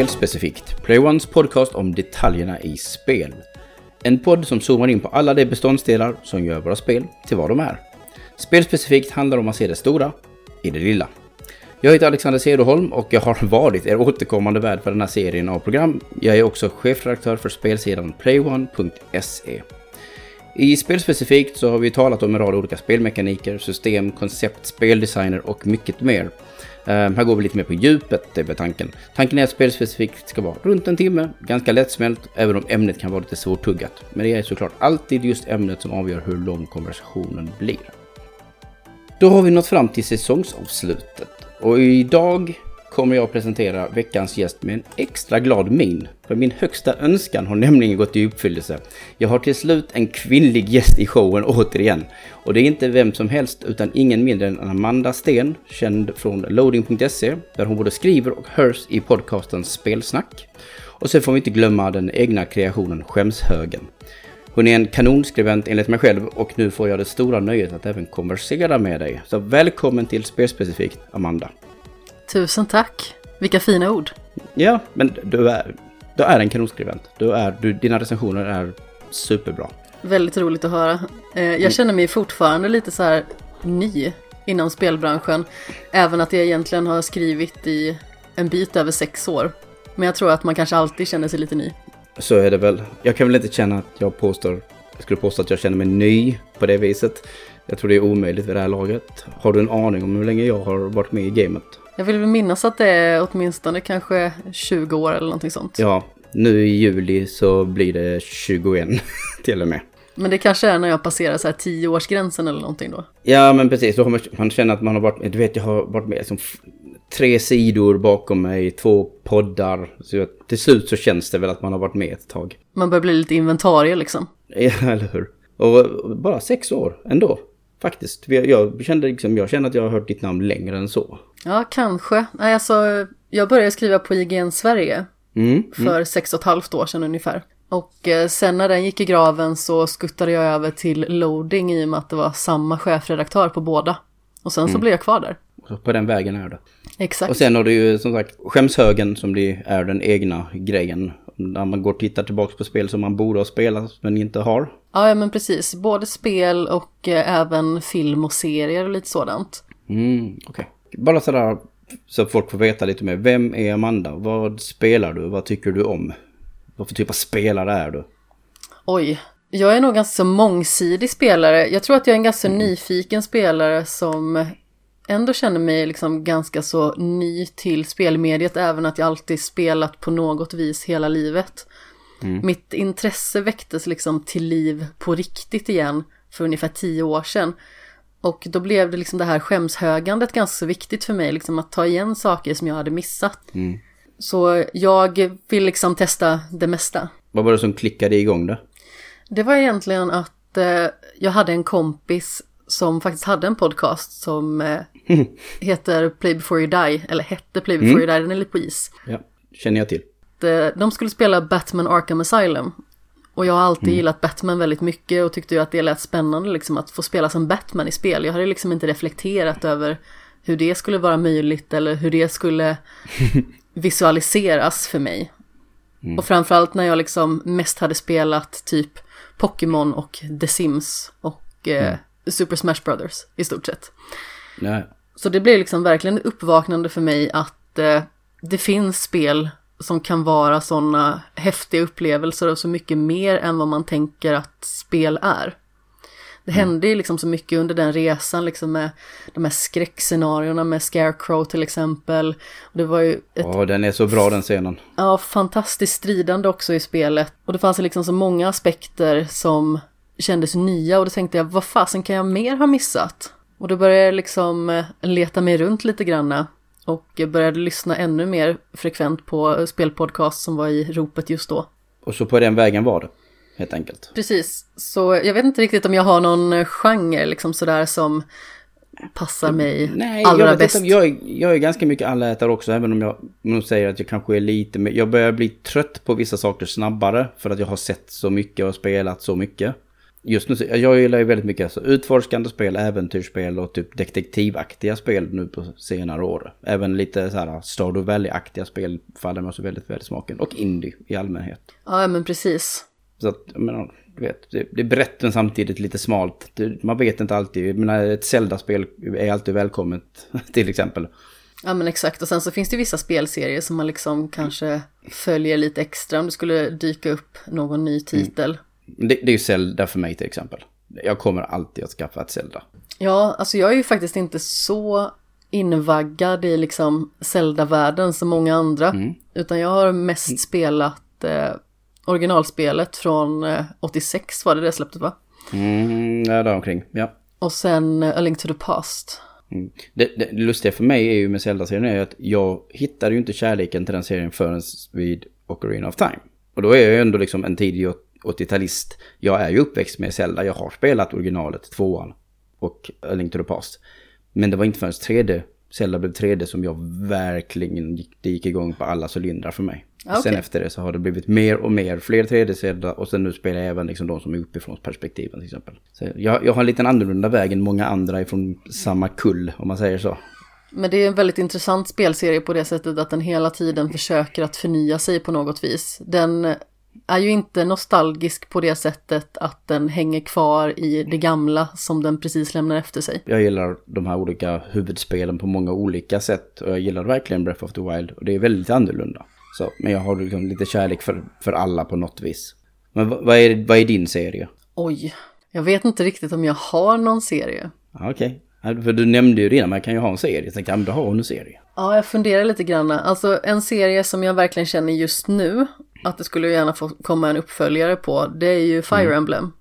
Spelspecifikt, Playones podcast om detaljerna i spel. En podd som zoomar in på alla de beståndsdelar som gör våra spel till vad de är. Spelspecifikt handlar om att se det stora i det lilla. Jag heter Alexander Cederholm och jag har varit er återkommande värd för den här serien av program. Jag är också chefredaktör för spelsidan playone.se. I Spelspecifikt så har vi talat om en rad olika spelmekaniker, system, koncept, speldesigner och mycket mer. Uh, här går vi lite mer på djupet, det är tanken. Tanken är att spelspecifikt ska vara runt en timme, ganska lättsmält, även om ämnet kan vara lite svårtuggat. Men det är såklart alltid just ämnet som avgör hur lång konversationen blir. Då har vi nått fram till säsongsavslutet. Och idag kommer jag presentera veckans gäst med en extra glad min. För min högsta önskan har nämligen gått i uppfyllelse. Jag har till slut en kvinnlig gäst i showen återigen. Och det är inte vem som helst utan ingen mindre än Amanda Sten, känd från loading.se, där hon både skriver och hörs i podcasten Spelsnack. Och sen får vi inte glömma den egna kreationen Skämshögen. Hon är en kanonskribent enligt mig själv och nu får jag det stora nöjet att även konversera med dig. Så välkommen till Spelspecifikt, Amanda. Tusen tack. Vilka fina ord. Ja, men du är, du är en kanonskribent. Du är, du, dina recensioner är superbra. Väldigt roligt att höra. Eh, jag känner mig fortfarande lite så här ny inom spelbranschen. Även att jag egentligen har skrivit i en bit över sex år. Men jag tror att man kanske alltid känner sig lite ny. Så är det väl. Jag kan väl inte känna att jag påstår, jag skulle påstå att jag känner mig ny på det viset. Jag tror det är omöjligt vid det här laget. Har du en aning om hur länge jag har varit med i gamet? Jag vill minnas att det är åtminstone kanske 20 år eller någonting sånt. Ja, nu i juli så blir det 21 till och med. Men det kanske är när jag passerar så här 10-årsgränsen eller någonting då? Ja, men precis. Då har man, man känner att man har varit, du vet jag har varit med liksom tre sidor bakom mig, två poddar. Så jag, till slut så känns det väl att man har varit med ett tag. Man börjar bli lite inventarie liksom. Ja, eller hur. Och bara sex år ändå. Faktiskt. Jag kände, liksom, jag kände att jag har hört ditt namn längre än så. Ja, kanske. Nej, alltså, jag började skriva på IGN Sverige mm, för mm. sex och ett halvt år sedan ungefär. Och eh, sen när den gick i graven så skuttade jag över till loading i och med att det var samma chefredaktör på båda. Och sen mm. så blev jag kvar där. På den vägen är det. Exakt. Och sen har du ju som sagt skämshögen som det är den egna grejen. När man går och tittar tillbaka på spel som man borde ha spelat men inte har. Ja, men precis. Både spel och eh, även film och serier och lite sådant. Mm. Okay. Bara sådär så att folk får veta lite mer. Vem är Amanda? Vad spelar du? Vad tycker du om? Vad för typ av spelare är du? Oj, jag är nog ganska mångsidig spelare. Jag tror att jag är en ganska mm. nyfiken spelare som ändå känner mig liksom ganska så ny till spelmediet, även att jag alltid spelat på något vis hela livet. Mm. Mitt intresse väcktes liksom till liv på riktigt igen för ungefär tio år sedan. Och då blev det liksom det här skämshögandet ganska viktigt för mig, liksom att ta igen saker som jag hade missat. Mm. Så jag vill liksom testa det mesta. Vad var det som klickade igång då? Det var egentligen att eh, jag hade en kompis som faktiskt hade en podcast som eh, heter Play before you die, eller hette Play before mm. you die, den är lite på is. Ja, känner jag till. Eh, de skulle spela Batman Arkham Asylum. Och jag har alltid mm. gillat Batman väldigt mycket och tyckte ju att det lät spännande liksom att få spela som Batman i spel. Jag hade liksom inte reflekterat över hur det skulle vara möjligt eller hur det skulle visualiseras för mig. Mm. Och framförallt när jag liksom mest hade spelat typ Pokémon och The Sims och eh, mm. Super Smash Brothers i stort sett. Nej. Så det blev liksom verkligen uppvaknande för mig att eh, det finns spel som kan vara sådana häftiga upplevelser och så mycket mer än vad man tänker att spel är. Det mm. hände ju liksom så mycket under den resan liksom med de här skräckscenarierna med Scarecrow till exempel. Det var ju ett... Ja, den är så bra den scenen. Ja, fantastiskt stridande också i spelet. Och det fanns liksom så många aspekter som kändes nya och då tänkte jag, vad fasen kan jag mer ha missat? Och då började jag liksom eh, leta mig runt lite granna och började lyssna ännu mer frekvent på spelpodcast som var i ropet just då. Och så på den vägen var det, helt enkelt. Precis, så jag vet inte riktigt om jag har någon genre liksom sådär som passar mig Nej, allra jag bäst. Inte, jag, jag är ganska mycket allätare också, även om jag nog säger att jag kanske är lite mer... Jag börjar bli trött på vissa saker snabbare för att jag har sett så mycket och spelat så mycket. Just nu, jag gillar ju väldigt mycket alltså, utforskande spel, äventyrsspel och typ detektivaktiga spel nu på senare år. Även lite så här Stardew Valley-aktiga spel faller mig också väldigt väl i smaken. Och indie i allmänhet. Ja, men precis. Så att, jag menar, du vet, det, det är brett men samtidigt lite smalt. Man vet inte alltid. Jag menar, ett Zelda-spel är alltid välkommet till exempel. Ja men exakt och sen så finns det vissa spelserier som man liksom kanske följer lite extra om det skulle dyka upp någon ny titel. Mm. Det, det, är ju Zelda för mig till exempel. Jag kommer alltid att skaffa ett Zelda. Ja, alltså jag är ju faktiskt inte så invaggad i liksom Zelda-världen som många andra. Mm. Utan jag har mest mm. spelat eh, originalspelet från eh, 86 var det det släpptes va? Mm, ja, där omkring, ja. Och sen eh, A Link to the Past. Mm. Det, det, lustiga för mig är ju med Zelda-serien är att jag hittade ju inte kärleken till den serien förrän vid Ocarina of Time. Och då är jag ju ändå liksom en tidig 80-talist. Jag är ju uppväxt med Zelda, jag har spelat originalet, tvåan och A Link to the Past. Men det var inte förrän 3D, Zelda blev 3D som jag verkligen gick, det gick igång på alla cylindrar för mig. Okay. Sen efter det så har det blivit mer och mer, fler 3D-sedlar och sen nu spelar jag även liksom de som är uppifrån perspektiven till exempel. Så jag, jag har en liten annorlunda väg än många andra ifrån samma kull om man säger så. Men det är en väldigt intressant spelserie på det sättet att den hela tiden försöker att förnya sig på något vis. Den är ju inte nostalgisk på det sättet att den hänger kvar i det gamla som den precis lämnar efter sig. Jag gillar de här olika huvudspelen på många olika sätt och jag gillar verkligen Breath of the Wild och det är väldigt annorlunda. Så, men jag har liksom lite kärlek för, för alla på något vis. Men vad är, vad är din serie? Oj, jag vet inte riktigt om jag har någon serie. Okej, okay. för du nämnde ju redan, man kan ju ha en serie. Jag tänkte, ja men då har hon en serie. Ja, jag funderar lite grann. Alltså en serie som jag verkligen känner just nu att det skulle gärna få komma en uppföljare på, det är ju Fire mm. Emblem.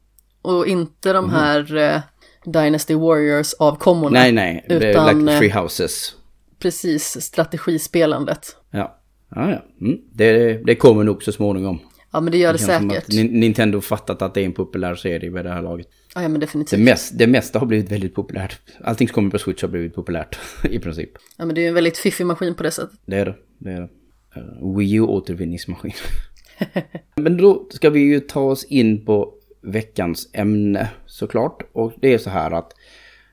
Och inte de mm. här uh, Dynasty Warriors avkommorna. Nej, nej, utan, like Free Houses. Precis, strategispelandet. Ja. Ja, ja. Mm. Det, det kommer nog så småningom. Ja, men det gör det, det säkert. Nintendo fattat att det är en populär serie vid det här laget. Ja, men definitivt. Det, mest, det mesta har blivit väldigt populärt. Allting som kommer på Switch har blivit populärt i princip. Ja, men det är ju en väldigt fiffig maskin på det sättet. Det är det. det, är det. Uh, Wii U återvinningsmaskin. men då ska vi ju ta oss in på veckans ämne såklart. Och det är så här att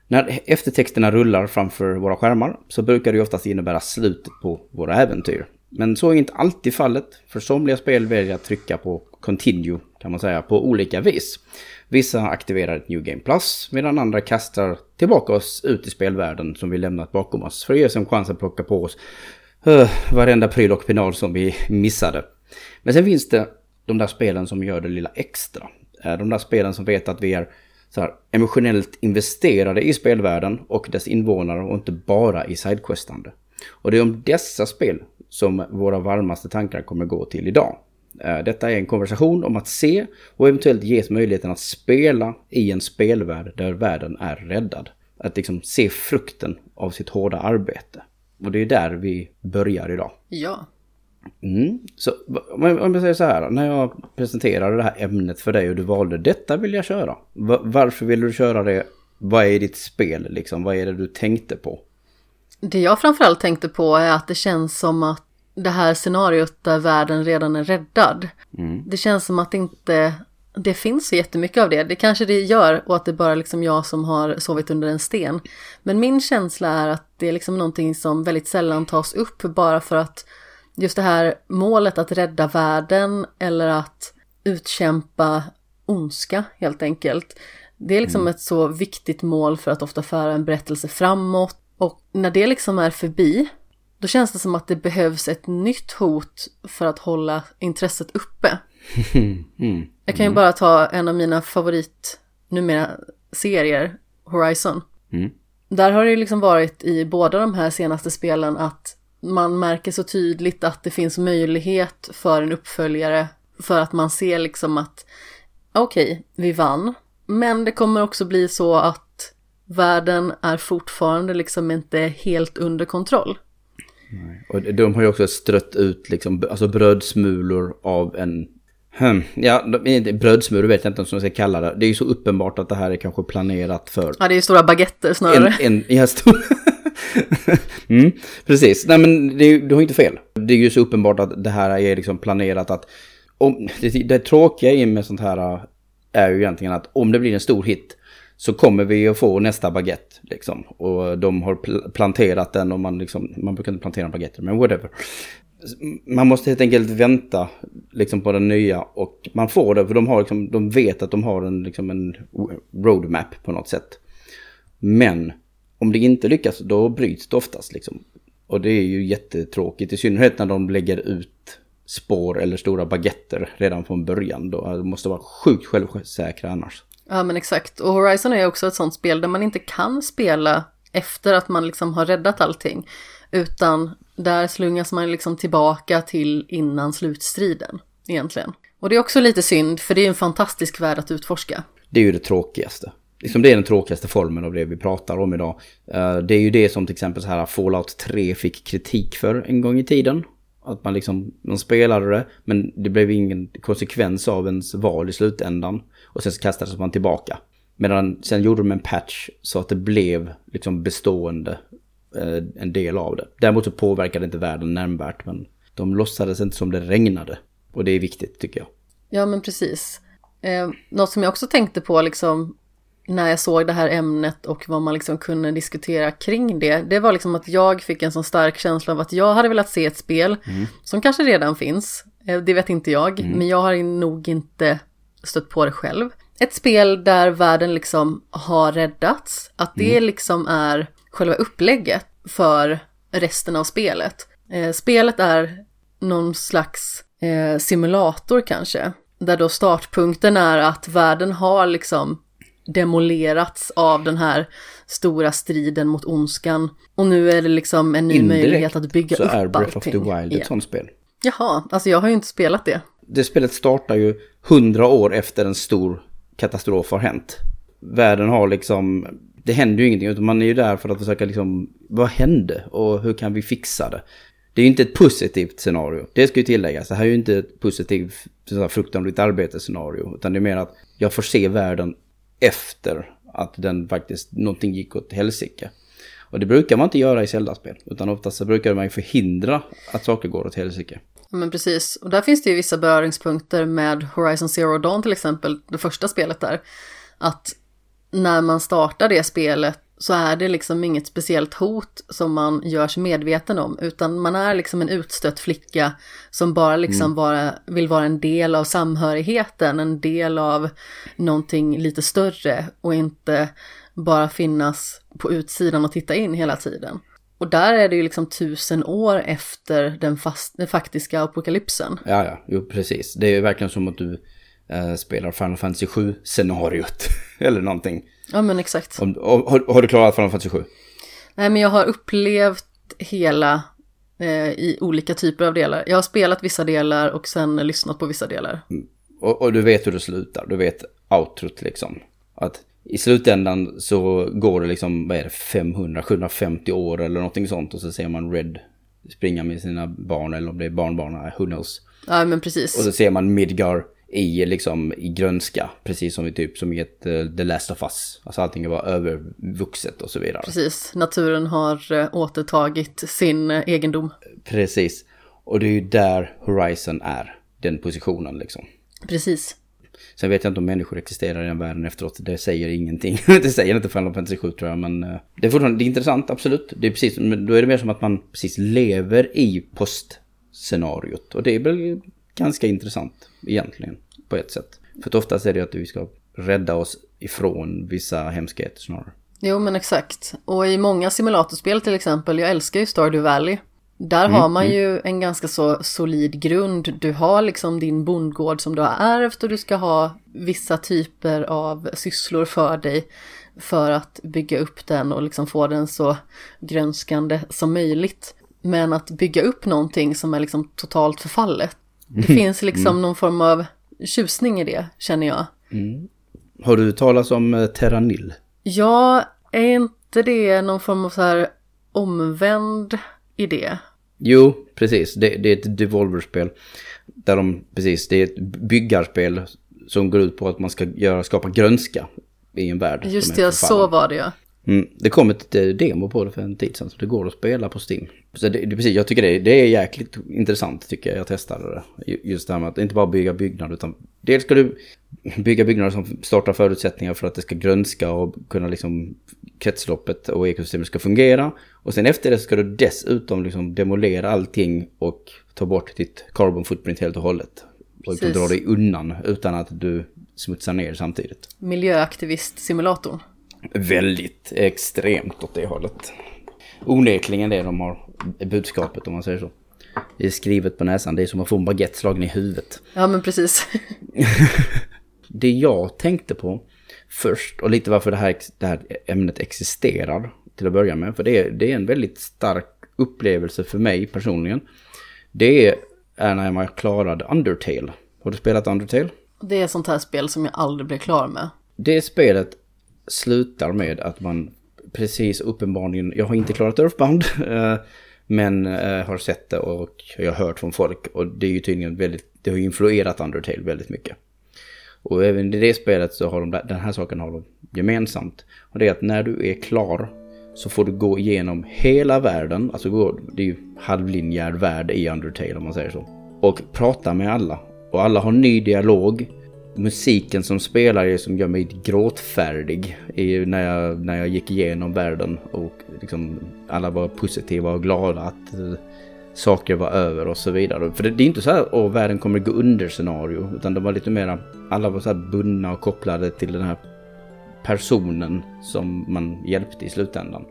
när eftertexterna rullar framför våra skärmar så brukar det ju oftast innebära slutet på våra äventyr. Men så är inte alltid fallet, för somliga spel väljer att trycka på Continue kan man säga på olika vis. Vissa aktiverar ett New Game Plus medan andra kastar tillbaka oss ut i spelvärlden som vi lämnat bakom oss för att ge oss en chans att plocka på oss uh, varenda pryl och penal som vi missade. Men sen finns det de där spelen som gör det lilla extra. Eh, de där spelen som vet att vi är så här, emotionellt investerade i spelvärlden och dess invånare och inte bara i sidequestande. Och det är om dessa spel som våra varmaste tankar kommer gå till idag. Eh, detta är en konversation om att se och eventuellt ges möjligheten att spela i en spelvärld där världen är räddad. Att liksom se frukten av sitt hårda arbete. Och det är där vi börjar idag. Ja. Mm. Så om jag säger så här, när jag presenterade det här ämnet för dig och du valde detta vill jag köra. Varför vill du köra det? Vad är ditt spel liksom? Vad är det du tänkte på? Det jag framförallt tänkte på är att det känns som att det här scenariot där världen redan är räddad. Mm. Det känns som att det inte det finns så jättemycket av det. Det kanske det gör och att det bara är liksom jag som har sovit under en sten. Men min känsla är att det är liksom någonting som väldigt sällan tas upp bara för att just det här målet att rädda världen eller att utkämpa ondska helt enkelt. Det är liksom mm. ett så viktigt mål för att ofta föra en berättelse framåt och när det liksom är förbi, då känns det som att det behövs ett nytt hot för att hålla intresset uppe. Mm. Jag kan ju bara ta en av mina favorit, numera, serier, Horizon. Mm. Där har det ju liksom varit i båda de här senaste spelen att man märker så tydligt att det finns möjlighet för en uppföljare för att man ser liksom att okej, okay, vi vann. Men det kommer också bli så att världen är fortfarande liksom inte helt under kontroll. Nej. Och de har ju också strött ut liksom, alltså brödsmulor av en... Hmm, ja, brödsmulor vet jag inte om jag ska kalla det. Det är ju så uppenbart att det här är kanske planerat för... Ja, det är ju stora baguetter snarare. En, en, ja, stor... mm, precis, nej men det, du har inte fel. Det är ju så uppenbart att det här är liksom planerat att... Om, det, det tråkiga med sånt här är ju egentligen att om det blir en stor hit så kommer vi att få nästa baguette. Liksom. Och de har pl planterat den och man, liksom, man brukar inte plantera baguetter, men whatever. Man måste helt enkelt vänta liksom, på den nya och man får det för de, har, liksom, de vet att de har en, liksom, en roadmap på något sätt. Men om det inte lyckas då bryts det oftast. Liksom. Och det är ju jättetråkigt, i synnerhet när de lägger ut spår eller stora baguetter redan från början. Då. De måste vara sjukt självsäkra annars. Ja men exakt. Och Horizon är också ett sånt spel där man inte kan spela efter att man liksom har räddat allting. Utan där slungas man liksom tillbaka till innan slutstriden egentligen. Och det är också lite synd för det är en fantastisk värld att utforska. Det är ju det tråkigaste. Liksom det är den tråkigaste formen av det vi pratar om idag. Eh, det är ju det som till exempel så här Fallout 3 fick kritik för en gång i tiden. Att man liksom, man spelade det, men det blev ingen konsekvens av ens val i slutändan. Och sen så kastades man tillbaka. Medan sen gjorde de en patch så att det blev liksom bestående en del av det. Däremot så påverkade det inte världen nämnvärt, men de låtsades inte som det regnade. Och det är viktigt tycker jag. Ja, men precis. Eh, något som jag också tänkte på liksom när jag såg det här ämnet och vad man liksom kunde diskutera kring det, det var liksom att jag fick en sån stark känsla av att jag hade velat se ett spel mm. som kanske redan finns, eh, det vet inte jag, mm. men jag har nog inte stött på det själv. Ett spel där världen liksom har räddats, att det mm. liksom är själva upplägget för resten av spelet. Eh, spelet är någon slags eh, simulator kanske, där då startpunkten är att världen har liksom demolerats av den här stora striden mot ondskan. Och nu är det liksom en ny Indirekt möjlighet att bygga upp allting. så är Breath of the Wild ett sånt spel. Jaha, alltså jag har ju inte spelat det. Det spelet startar ju hundra år efter en stor katastrof har hänt. Världen har liksom, det händer ju ingenting utan man är ju där för att försöka liksom, vad hände och hur kan vi fixa det? Det är ju inte ett positivt scenario, det ska ju tilläggas. Det här är ju inte ett positivt, fruktansvärt arbetsscenario. Utan det är mer att jag får se världen efter att den faktiskt, någonting gick åt helsike. Och det brukar man inte göra i Zelda-spel, utan oftast så brukar man ju förhindra att saker går åt helsike. Ja, Men precis, och där finns det ju vissa beröringspunkter med Horizon Zero Dawn till exempel, det första spelet där. Att när man startar det spelet så är det liksom inget speciellt hot som man gör sig medveten om, utan man är liksom en utstött flicka som bara liksom mm. vara, vill vara en del av samhörigheten, en del av någonting lite större och inte bara finnas på utsidan och titta in hela tiden. Och där är det ju liksom tusen år efter den, fast, den faktiska apokalypsen. Ja, ja, jo precis. Det är ju verkligen som att du eh, spelar Final Fantasy 7-scenariot. Eller någonting. Ja men exakt. Om, har, har, du klarat Final Fantasy 7? Nej men jag har upplevt hela eh, i olika typer av delar. Jag har spelat vissa delar och sen lyssnat på vissa delar. Mm. Och, och, du vet hur det slutar, du vet outrot liksom. Att i slutändan så går det liksom, vad är det, 500-750 år eller någonting sånt och så ser man Red springa med sina barn eller om det är barnbarn, who knows. Ja men precis. Och så ser man Midgar i, liksom, i grönska. Precis som i typ som i ett uh, The Last of Us. Alltså allting var övervuxet och så vidare. Precis, naturen har uh, återtagit sin uh, egendom. Precis, och det är ju där Horizon är. Den positionen liksom. Precis. Sen vet jag inte om människor existerar i den världen efteråt. Det säger ingenting. det säger inte Final Fantasy 7 tror jag. Men det är fortfarande det är intressant, absolut. Det är precis, då är det mer som att man precis lever i postscenariot. Och det är väl ganska intressant egentligen på ett sätt. För att oftast är det att vi ska rädda oss ifrån vissa hemskheter snarare. Jo men exakt. Och i många simulatorspel till exempel, jag älskar ju Stardew Valley. Där mm, har man mm. ju en ganska så solid grund. Du har liksom din bondgård som du har ärvt och du ska ha vissa typer av sysslor för dig för att bygga upp den och liksom få den så grönskande som möjligt. Men att bygga upp någonting som är liksom totalt förfallet, det finns liksom mm. någon form av tjusning i det, känner jag. Mm. Har du talat om eh, Terranil? Ja, är inte det någon form av så här omvänd idé? Jo, precis. Det, det är ett Devolver-spel. Där de, precis, det är ett byggarspel som går ut på att man ska göra, skapa grönska i en värld. Just det, så var det ja. Mm, det kom ett eh, demo på det för en tid sedan så det går att spela på Steam. Så det, det, precis, jag tycker det, det är jäkligt intressant tycker jag. Jag testade det. Just det här med att inte bara bygga byggnader utan dels ska du bygga byggnader som startar förutsättningar för att det ska grönska och kunna liksom kretsloppet och ekosystemet ska fungera. Och sen efter det ska du dessutom liksom demolera allting och ta bort ditt carbon footprint helt och hållet. Och liksom dra dig undan utan att du smutsar ner samtidigt. Miljöaktivist-simulatorn. Väldigt extremt åt det hållet. Onekligen det de har budskapet om man säger så. Det är skrivet på näsan, det är som att få en baguette slagen i huvudet. Ja men precis. det jag tänkte på först och lite varför det här, det här ämnet existerar till att börja med. För det är, det är en väldigt stark upplevelse för mig personligen. Det är när jag klarade Undertale. Har du spelat Undertale? Det är sånt här spel som jag aldrig blir klar med. Det spelet slutar med att man precis uppenbarligen, jag har inte klarat Earthbound, eh, men eh, har sett det och jag har hört från folk. Och det är ju tydligen väldigt, det har ju influerat Undertale väldigt mycket. Och även i det spelet så har de den här saken har de gemensamt. Och det är att när du är klar så får du gå igenom hela världen, alltså gå, det är ju halvlinjär värld i Undertale om man säger så. Och prata med alla. Och alla har ny dialog. Musiken som spelar är som gör mig gråtfärdig när, jag, när jag gick igenom världen. Och liksom, alla var positiva och glada att eh, saker var över och så vidare. För det, det är inte så här att världen kommer gå under scenario. Utan det var lite mera, alla var så här bundna och kopplade till den här personen som man hjälpte i slutändan.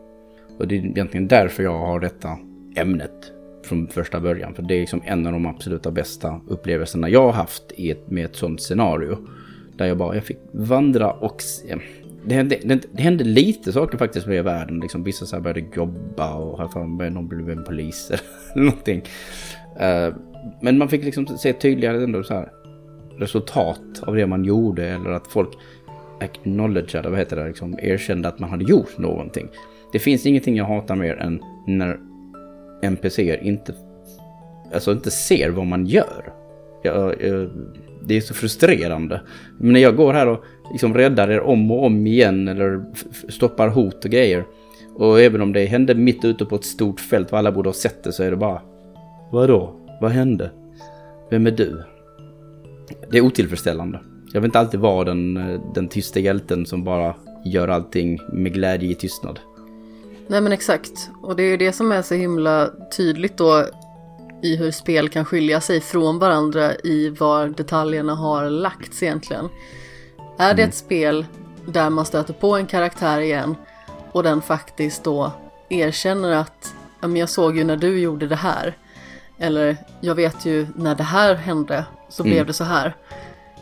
Och det är egentligen därför jag har detta ämnet från första början. För det är liksom en av de absoluta bästa upplevelserna jag har haft i ett, med ett sånt scenario. Där jag bara, jag fick vandra och... Eh, det hände, det, det hände lite saker faktiskt med världen. Liksom, vissa så här började jobba och här började någon blev en polis eller någonting. Uh, men man fick liksom se tydligare ändå så här resultat av det man gjorde eller att folk acknowledgeade, vad heter det, liksom erkände att man hade gjort någonting. Det finns ingenting jag hatar mer än när NPCer inte, alltså inte ser vad man gör. Jag, jag, det är så frustrerande. Men när jag går här och liksom räddar er om och om igen eller stoppar hot och grejer. Och även om det hände mitt ute på ett stort fält och alla borde ha sett det så är det bara Vadå? Vad hände? Vem är du? Det är otillfredsställande. Jag vill inte alltid vara den, den tysta hjälten som bara gör allting med glädje i tystnad. Nej men exakt. Och det är ju det som är så himla tydligt då i hur spel kan skilja sig från varandra i var detaljerna har lagts egentligen. Är det mm. ett spel där man stöter på en karaktär igen och den faktiskt då erkänner att jag såg ju när du gjorde det här. Eller jag vet ju när det här hände så mm. blev det så här.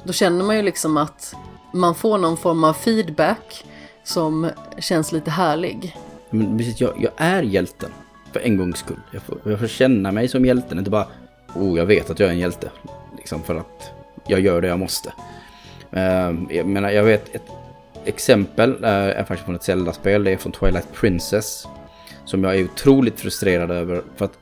Då känner man ju liksom att man får någon form av feedback som känns lite härlig. Men precis, jag, jag är hjälten. För en gångs skull. Jag får, jag får känna mig som hjälten, inte bara oh, jag vet att jag är en hjälte. Liksom för att jag gör det jag måste. Uh, jag menar, jag vet ett exempel uh, är faktiskt från ett Zelda-spel. Det är från Twilight Princess. Som jag är otroligt frustrerad över. För att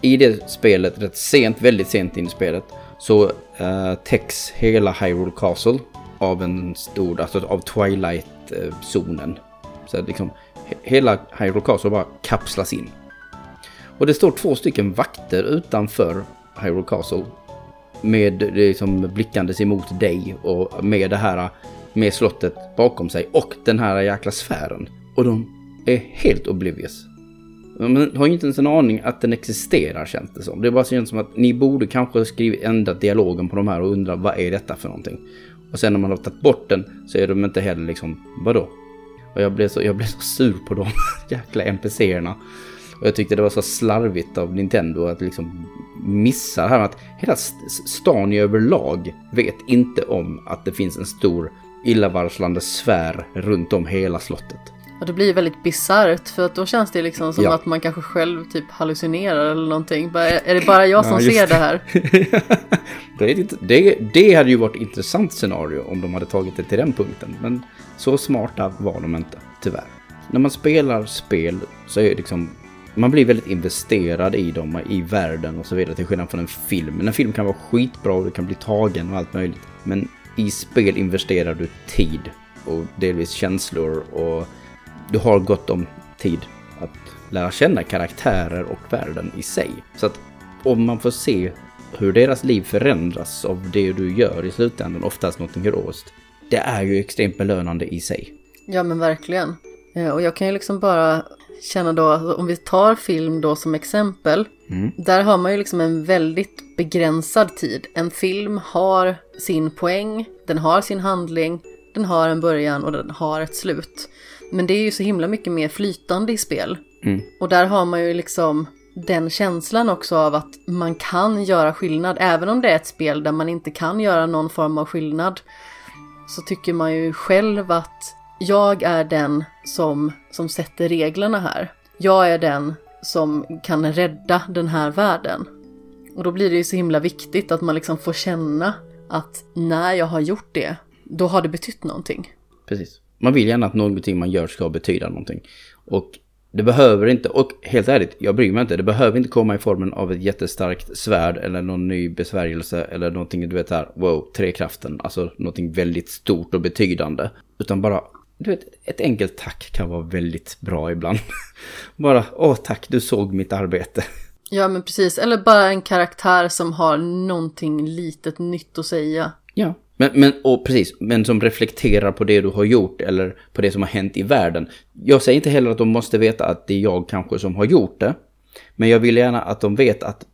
i det spelet, rätt sent, väldigt sent in i spelet, så uh, täcks hela Hyrule Castle av en stor, alltså av Twilight-zonen. Eh, så liksom, hela Hyrule Castle bara kapslas in. Och det står två stycken vakter utanför Hyrule Castle. Med liksom blickandes emot dig och med det här med slottet bakom sig och den här jäkla sfären. Och de är helt oblivious. Man har inte ens en aning att den existerar känns det som. Det bara känns som att ni borde kanske skrivit ändrat dialogen på de här och undra vad är detta för någonting. Och sen när man har tagit bort den så är de inte heller liksom, vadå? Och jag blev så, jag blev så sur på de jäkla NPCerna. Och jag tyckte det var så slarvigt av Nintendo att liksom missa det här att hela stan i överlag vet inte om att det finns en stor illavarslande sfär runt om hela slottet. Och det blir väldigt bisarrt för att då känns det liksom som ja. att man kanske själv typ hallucinerar eller någonting. är det bara jag som ja, ser det här? det, det, det hade ju varit ett intressant scenario om de hade tagit det till den punkten. Men så smarta var de inte, tyvärr. När man spelar spel så är det liksom man blir väldigt investerad i dem, i världen och så vidare till skillnad från en film. En film kan vara skitbra och du kan bli tagen och allt möjligt. Men i spel investerar du tid och delvis känslor och du har gott om tid att lära känna karaktärer och världen i sig. Så att om man får se hur deras liv förändras av det du gör i slutändan, oftast något heroiskt, det är ju extremt belönande i sig. Ja men verkligen. Eh, och jag kan ju liksom bara känna då, om vi tar film då som exempel, mm. där har man ju liksom en väldigt begränsad tid. En film har sin poäng, den har sin handling, den har en början och den har ett slut. Men det är ju så himla mycket mer flytande i spel. Mm. Och där har man ju liksom den känslan också av att man kan göra skillnad. Även om det är ett spel där man inte kan göra någon form av skillnad så tycker man ju själv att jag är den som, som sätter reglerna här. Jag är den som kan rädda den här världen. Och då blir det ju så himla viktigt att man liksom får känna att när jag har gjort det, då har det betytt någonting. Precis. Man vill gärna att någonting man gör ska betyda någonting. Och det behöver inte, och helt ärligt, jag bryr mig inte, det behöver inte komma i formen av ett jättestarkt svärd eller någon ny besvärjelse eller någonting, du vet här, wow, trekraften, alltså någonting väldigt stort och betydande. Utan bara, du vet, ett enkelt tack kan vara väldigt bra ibland. bara, åh tack, du såg mitt arbete. Ja men precis, eller bara en karaktär som har någonting litet nytt att säga. Ja, men, men, och precis, men som reflekterar på det du har gjort eller på det som har hänt i världen. Jag säger inte heller att de måste veta att det är jag kanske som har gjort det. Men jag vill gärna att de vet att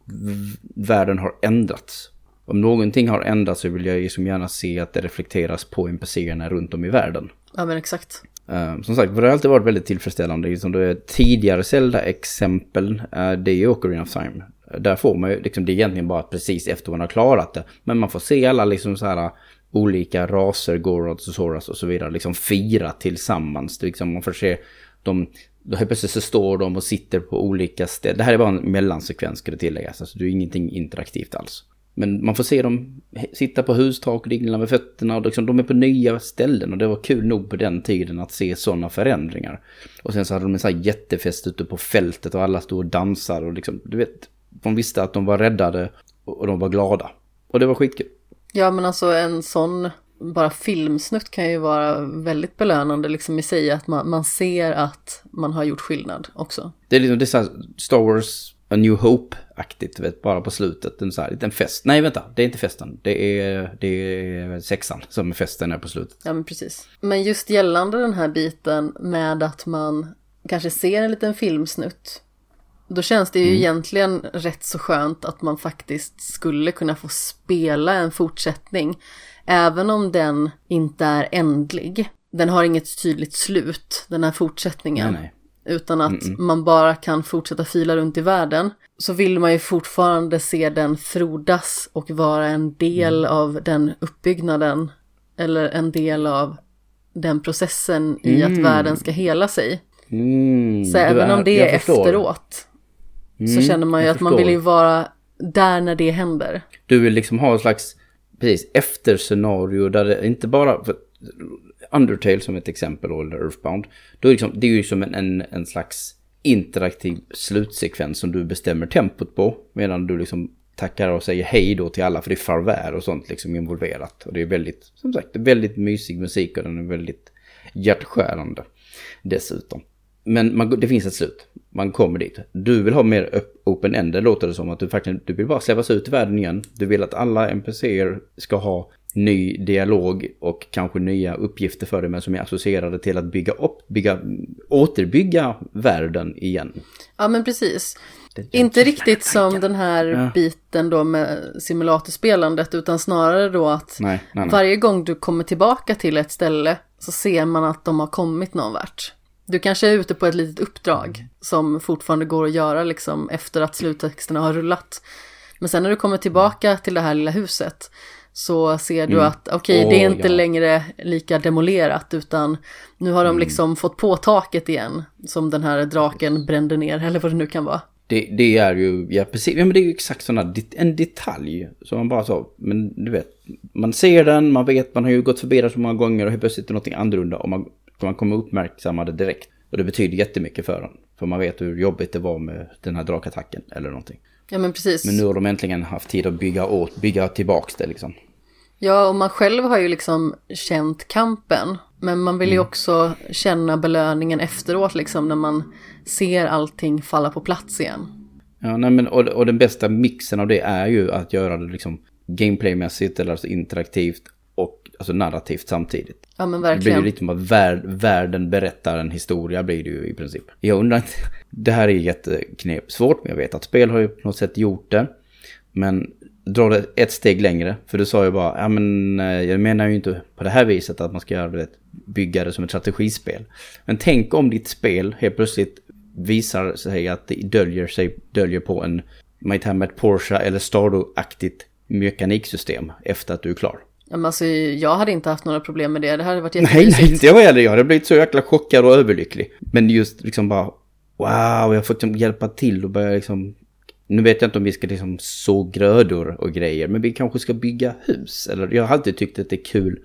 världen har ändrats. Om någonting har ändrats så vill jag liksom gärna se att det reflekteras på NPCerna runt om i världen. Ja men exakt. Uh, som sagt, det har alltid varit väldigt tillfredsställande. Liksom det tidigare Zelda-exempel, uh, det är ju Ocarina of Time. Där får man ju, liksom, det är egentligen bara precis efter man har klarat det. Men man får se alla liksom så här olika raser, Gorods och Soras och så vidare, liksom fira tillsammans. Liksom man får se dem, då helt plötsligt så står de och sitter på olika ställen. Det här är bara en mellansekvens ska det tilläggas, alltså det är ingenting interaktivt alls. Men man får se dem sitta på hustak och dingla med fötterna och liksom, de är på nya ställen och det var kul nog på den tiden att se sådana förändringar. Och sen så hade de en sån här jättefest ute på fältet och alla stod och dansade och liksom, du vet, de visste att de var räddade och de var glada. Och det var skitkul. Ja men alltså en sån bara filmsnutt kan ju vara väldigt belönande liksom i sig att man, man ser att man har gjort skillnad också. Det är liksom det är så Star Wars A New Hope-aktigt, vet, bara på slutet. En, så här, liten fest. Nej, vänta, det är inte festen. Det är, det är sexan som festen är på slutet. Ja, men precis. Men just gällande den här biten med att man kanske ser en liten filmsnutt då känns det ju mm. egentligen rätt så skönt att man faktiskt skulle kunna få spela en fortsättning. Även om den inte är ändlig. Den har inget tydligt slut, den här fortsättningen. Nej, nej. Utan att Mm-mm. man bara kan fortsätta fila runt i världen. Så vill man ju fortfarande se den frodas och vara en del mm. av den uppbyggnaden. Eller en del av den processen i mm. att världen ska hela sig. Mm, så även är, om det är efteråt Mm, så känner man ju att man vill ju vara där när det händer. Du vill liksom ha en slags, precis, efterscenario där det inte bara... Undertale som ett exempel, eller Earthbound. Då är liksom, det är ju som en, en, en slags interaktiv slutsekvens som du bestämmer tempot på. Medan du liksom tackar och säger hej då till alla för det är farväl och sånt liksom involverat. Och det är väldigt, som sagt, väldigt mysig musik och den är väldigt hjärtskärande dessutom. Men man, det finns ett slut. Man kommer dit. Du vill ha mer open-end. Det låter det som att du faktiskt du vill bara släppas ut i världen igen. Du vill att alla NPCer ska ha ny dialog och kanske nya uppgifter för dig men som är associerade till att bygga upp, bygga, återbygga världen igen. Ja men precis. Inte riktigt som den här ja. biten då med simulatorspelandet utan snarare då att nej, nej, nej. varje gång du kommer tillbaka till ett ställe så ser man att de har kommit någon vart. Du kanske är ute på ett litet uppdrag som fortfarande går att göra liksom efter att sluttexterna har rullat. Men sen när du kommer tillbaka till det här lilla huset så ser du mm. att okej, okay, det är inte ja. längre lika demolerat utan nu har de mm. liksom fått på taket igen som den här draken brände ner eller vad det nu kan vara. Det, det är ju, ja precis, ja, men det är ju exakt sådana, en detalj som man bara så, men du vet, man ser den, man vet, man har ju gått förbi den så många gånger och helt plötsligt är det någonting annorlunda och man för man kommer uppmärksamma det direkt. Och det betyder jättemycket för en. För man vet hur jobbigt det var med den här drakattacken eller någonting. Ja men precis. Men nu har de äntligen haft tid att bygga, åt, bygga tillbaks det liksom. Ja och man själv har ju liksom känt kampen. Men man vill ju också känna belöningen efteråt liksom när man ser allting falla på plats igen. Ja, nej, men, och, och den bästa mixen av det är ju att göra det liksom gameplaymässigt eller alltså interaktivt alltså narrativt samtidigt. Ja men Det blir verkligen. ju lite som att värld, världen berättar en historia blir det ju i princip. Jag undrar inte, det här är jätteknep, svårt men jag vet att spel har ju på något sätt gjort det. Men dra det ett steg längre, för du sa ju bara, ja men eh, jag menar ju inte på det här viset att man ska göra det, bygga det som ett strategispel. Men tänk om ditt spel helt plötsligt visar sig att det döljer sig, döljer på en Might Have Met Porsche eller Stardew-aktigt mekaniksystem efter att du är klar. Ja, men alltså, jag hade inte haft några problem med det. Det hade varit Nej, jättemysigt. nej, inte jag heller. Jag hade blivit så jäkla chockad och överlycklig. Men just liksom bara, wow, jag har fått liksom hjälpa till och börja liksom... Nu vet jag inte om vi ska liksom så grödor och grejer, men vi kanske ska bygga hus. Eller jag har alltid tyckt att det är kul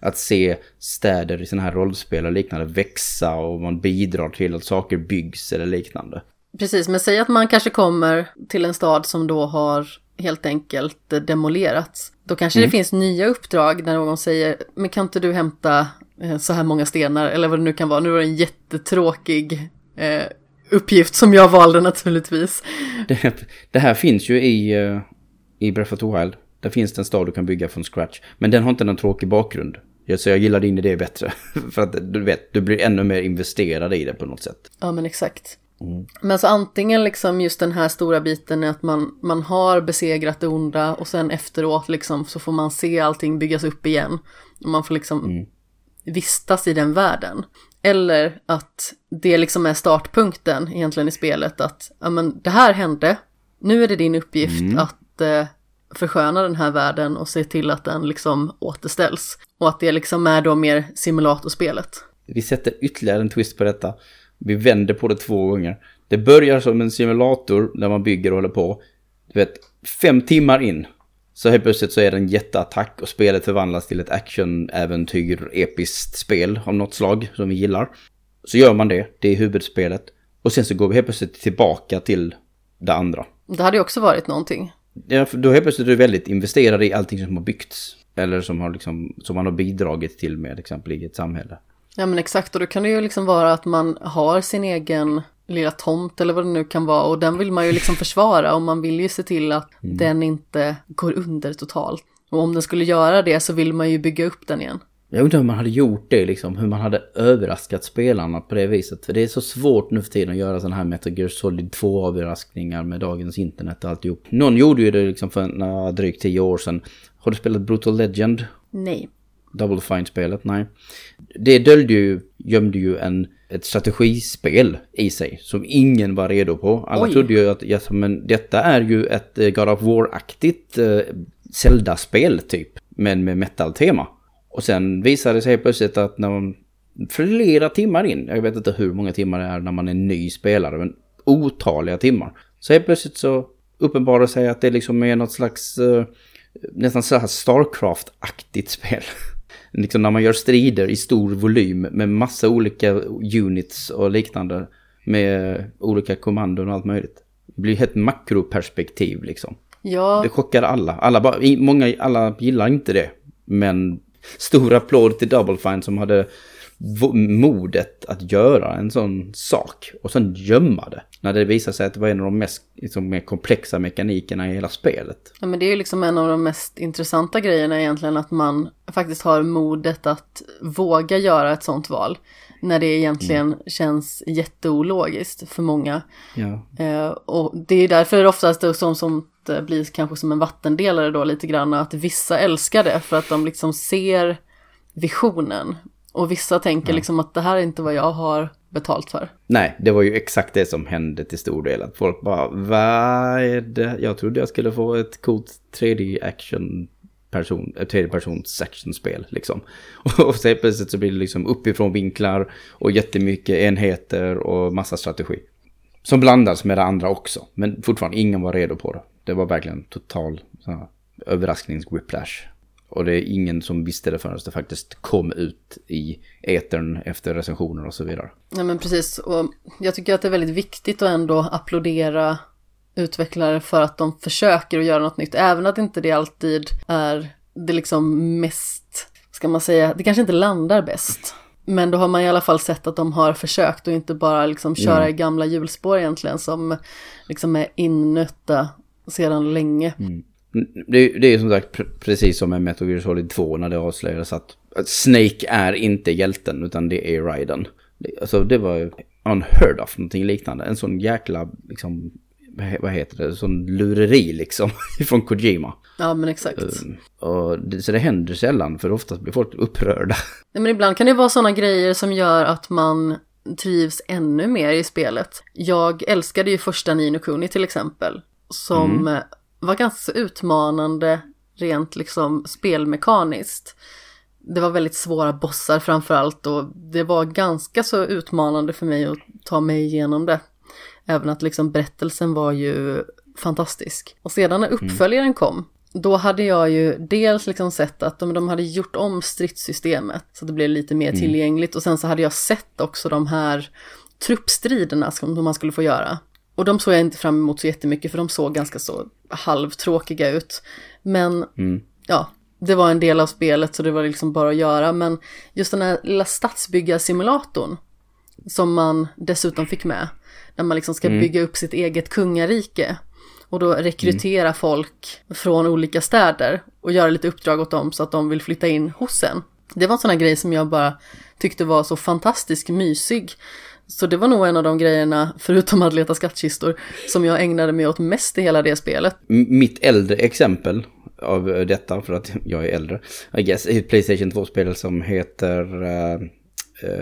att se städer i sådana här rollspel och liknande växa och man bidrar till att saker byggs eller liknande. Precis, men säg att man kanske kommer till en stad som då har helt enkelt demolerats. Då kanske det finns nya uppdrag när någon säger, men kan inte du hämta eh, så här många stenar eller vad det nu kan vara. Nu var det en jättetråkig eh, uppgift som jag valde naturligtvis. Det, det här finns ju i, eh, i Breath of the Wild. Där finns det en stad du kan bygga från scratch. Men den har inte någon tråkig bakgrund. Så jag gillar din idé bättre. För att du vet, du blir ännu mer investerad i det på något sätt. Ja, men exakt. Men så antingen liksom just den här stora biten är att man, man har besegrat det onda och sen efteråt liksom så får man se allting byggas upp igen. Och man får liksom vistas i den världen. Eller att det liksom är startpunkten egentligen i spelet att ja, men det här hände, nu är det din uppgift att eh, försköna den här världen och se till att den liksom återställs. Och att det liksom är då mer simulatorspelet. Vi sätter ytterligare en twist på detta. Vi vänder på det två gånger. Det börjar som en simulator där man bygger och håller på. Du vet, fem timmar in. Så helt plötsligt så är det en jätteattack och spelet förvandlas till ett action-äventyr, episkt spel av något slag som vi gillar. Så gör man det, det är huvudspelet. Och sen så går vi helt plötsligt tillbaka till det andra. Det hade ju också varit någonting. Ja, för då helt plötsligt är du väldigt investerad i allting som har byggts. Eller som, har liksom, som man har bidragit till med exempel i ett samhälle. Ja men exakt och då kan det ju liksom vara att man har sin egen lilla tomt eller vad det nu kan vara och den vill man ju liksom försvara och man vill ju se till att den inte går under totalt. Och om den skulle göra det så vill man ju bygga upp den igen. Jag undrar hur man hade gjort det liksom, hur man hade överraskat spelarna på det viset. För det är så svårt nu för tiden att göra sådana här Metal Gear Solid 2-överraskningar med dagens internet och alltihop. Någon gjorde ju det liksom för uh, drygt tio år sedan. Har du spelat Brutal Legend? Nej. Double Fine-spelet? Nej. Det döljde ju, gömde ju en, ett strategispel i sig som ingen var redo på. Alla Oj. trodde ju att ja, men detta är ju ett eh, God of War-aktigt eh, Zelda-spel typ. Men med metal-tema. Och sen visade det sig plötsligt att när man flera timmar in, jag vet inte hur många timmar det är när man är ny spelare, men otaliga timmar. Så helt plötsligt så uppenbarar sig att det liksom är något slags eh, nästan så här Starcraft-aktigt spel. liksom när man gör strider i stor volym med massa olika units och liknande. Med olika kommandon och allt möjligt. Det blir ett makroperspektiv liksom. Ja, Det chockade alla. alla bara, många, alla gillar inte det. Men stor applåd till Double Fine som hade modet att göra en sån sak. Och sen gömma det. När det visade sig att det var en av de mest liksom, mer komplexa mekanikerna i hela spelet. Ja, men det är ju liksom en av de mest intressanta grejerna egentligen att man faktiskt har modet att våga göra ett sånt val. När det egentligen känns jätteologiskt för många. Ja. Eh, och det är därför oftast det som, som det blir kanske som en vattendelare då lite grann att vissa älskar det för att de liksom ser visionen. Och vissa tänker liksom att det här är inte vad jag har betalt för. Nej, det var ju exakt det som hände till stor del. Att folk bara, vad är det? Jag trodde jag skulle få ett coolt 3D-action person, ett tredjepersons actionspel liksom. Och så helt plötsligt så blir det liksom uppifrån vinklar och jättemycket enheter och massa strategi. Som blandas med det andra också. Men fortfarande, ingen var redo på det. Det var verkligen total överrasknings-whiplash. Och det är ingen som visste det förrän det faktiskt kom ut i etern efter recensioner och så vidare. Ja men precis, och jag tycker att det är väldigt viktigt att ändå applådera utvecklare för att de försöker att göra något nytt, även att inte det alltid är det liksom mest ska man säga, det kanske inte landar bäst. Men då har man i alla fall sett att de har försökt och inte bara liksom köra Mm. i gamla hjulspår egentligen som liksom är innötta sedan länge. Mm. Det, det är som sagt pr- precis som med Metal Gear Solid 2 när det avslöjades att, Snake är inte hjälten utan det är Raiden. Alltså det var unheard of, någonting liknande. En sån jäkla, liksom, vad he- vad heter det, sån lureri liksom från Kojima. Ja men exakt. Och det, så det händer sällan för oftast blir folk upprörda. Nej, men ibland kan det vara sådana grejer som gör att man trivs ännu mer i spelet. Jag älskade ju första Nino Kuni till exempel. Som eh, var ganska utmanande rent liksom spelmekaniskt. Det var väldigt svåra bossar framförallt och det var ganska så utmanande för mig att ta mig igenom det. Även att liksom berättelsen var ju fantastisk. Och sedan när uppföljaren kom, då hade jag ju dels liksom sett att de, de hade gjort om stridssystemet så att det blev lite mer tillgängligt och sen så hade jag sett också de här truppstriderna som man skulle få göra. Och de såg jag inte fram emot så jättemycket för de såg ganska så halvtråkiga ut. Men ja, det var en del av spelet så det var liksom bara att göra. Men just den här lilla stadsbyggarsimulatorn som man dessutom fick med. När man liksom ska bygga upp sitt eget kungarike. Och då rekrytera folk från olika städer och göra lite uppdrag åt dem så att de vill flytta in hos en. Det var en sån här grej som jag bara tyckte var så fantastiskt mysig. Så det var nog en av de grejerna, förutom att leta skattkistor, som jag ägnade mig åt mest i hela det spelet. M- Mitt äldre exempel av eh, detta, för att jag är äldre, I guess, är ett Playstation 2-spel som heter eh,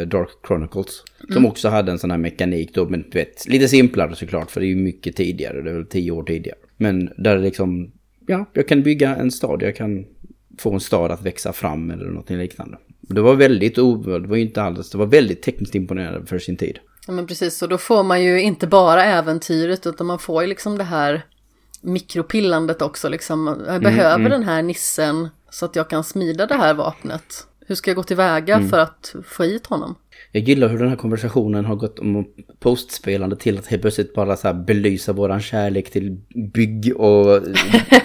Dark Chronicles. Som också hade en sån här mekanik då, men du vet, lite simplare såklart, för det är ju mycket tidigare, det är väl tio år tidigare. Men där liksom, ja, jag kan bygga en stad, jag kan få en stad att växa fram eller något liknande. Det var väldigt. Det var ju inte alls... Det var väldigt tekniskt imponerande för sin tid. Ja men precis, och då får man ju inte bara äventyret utan man får ju liksom det här mikropillandet också liksom. Jag behöver den här nissen så att jag kan smida det här vapnet. Hur ska jag gå tillväga för att få hit honom? Jag gillar hur den här konversationen har gått om postspelande till att helt plötsligt bara så här belysa våran kärlek till bygg och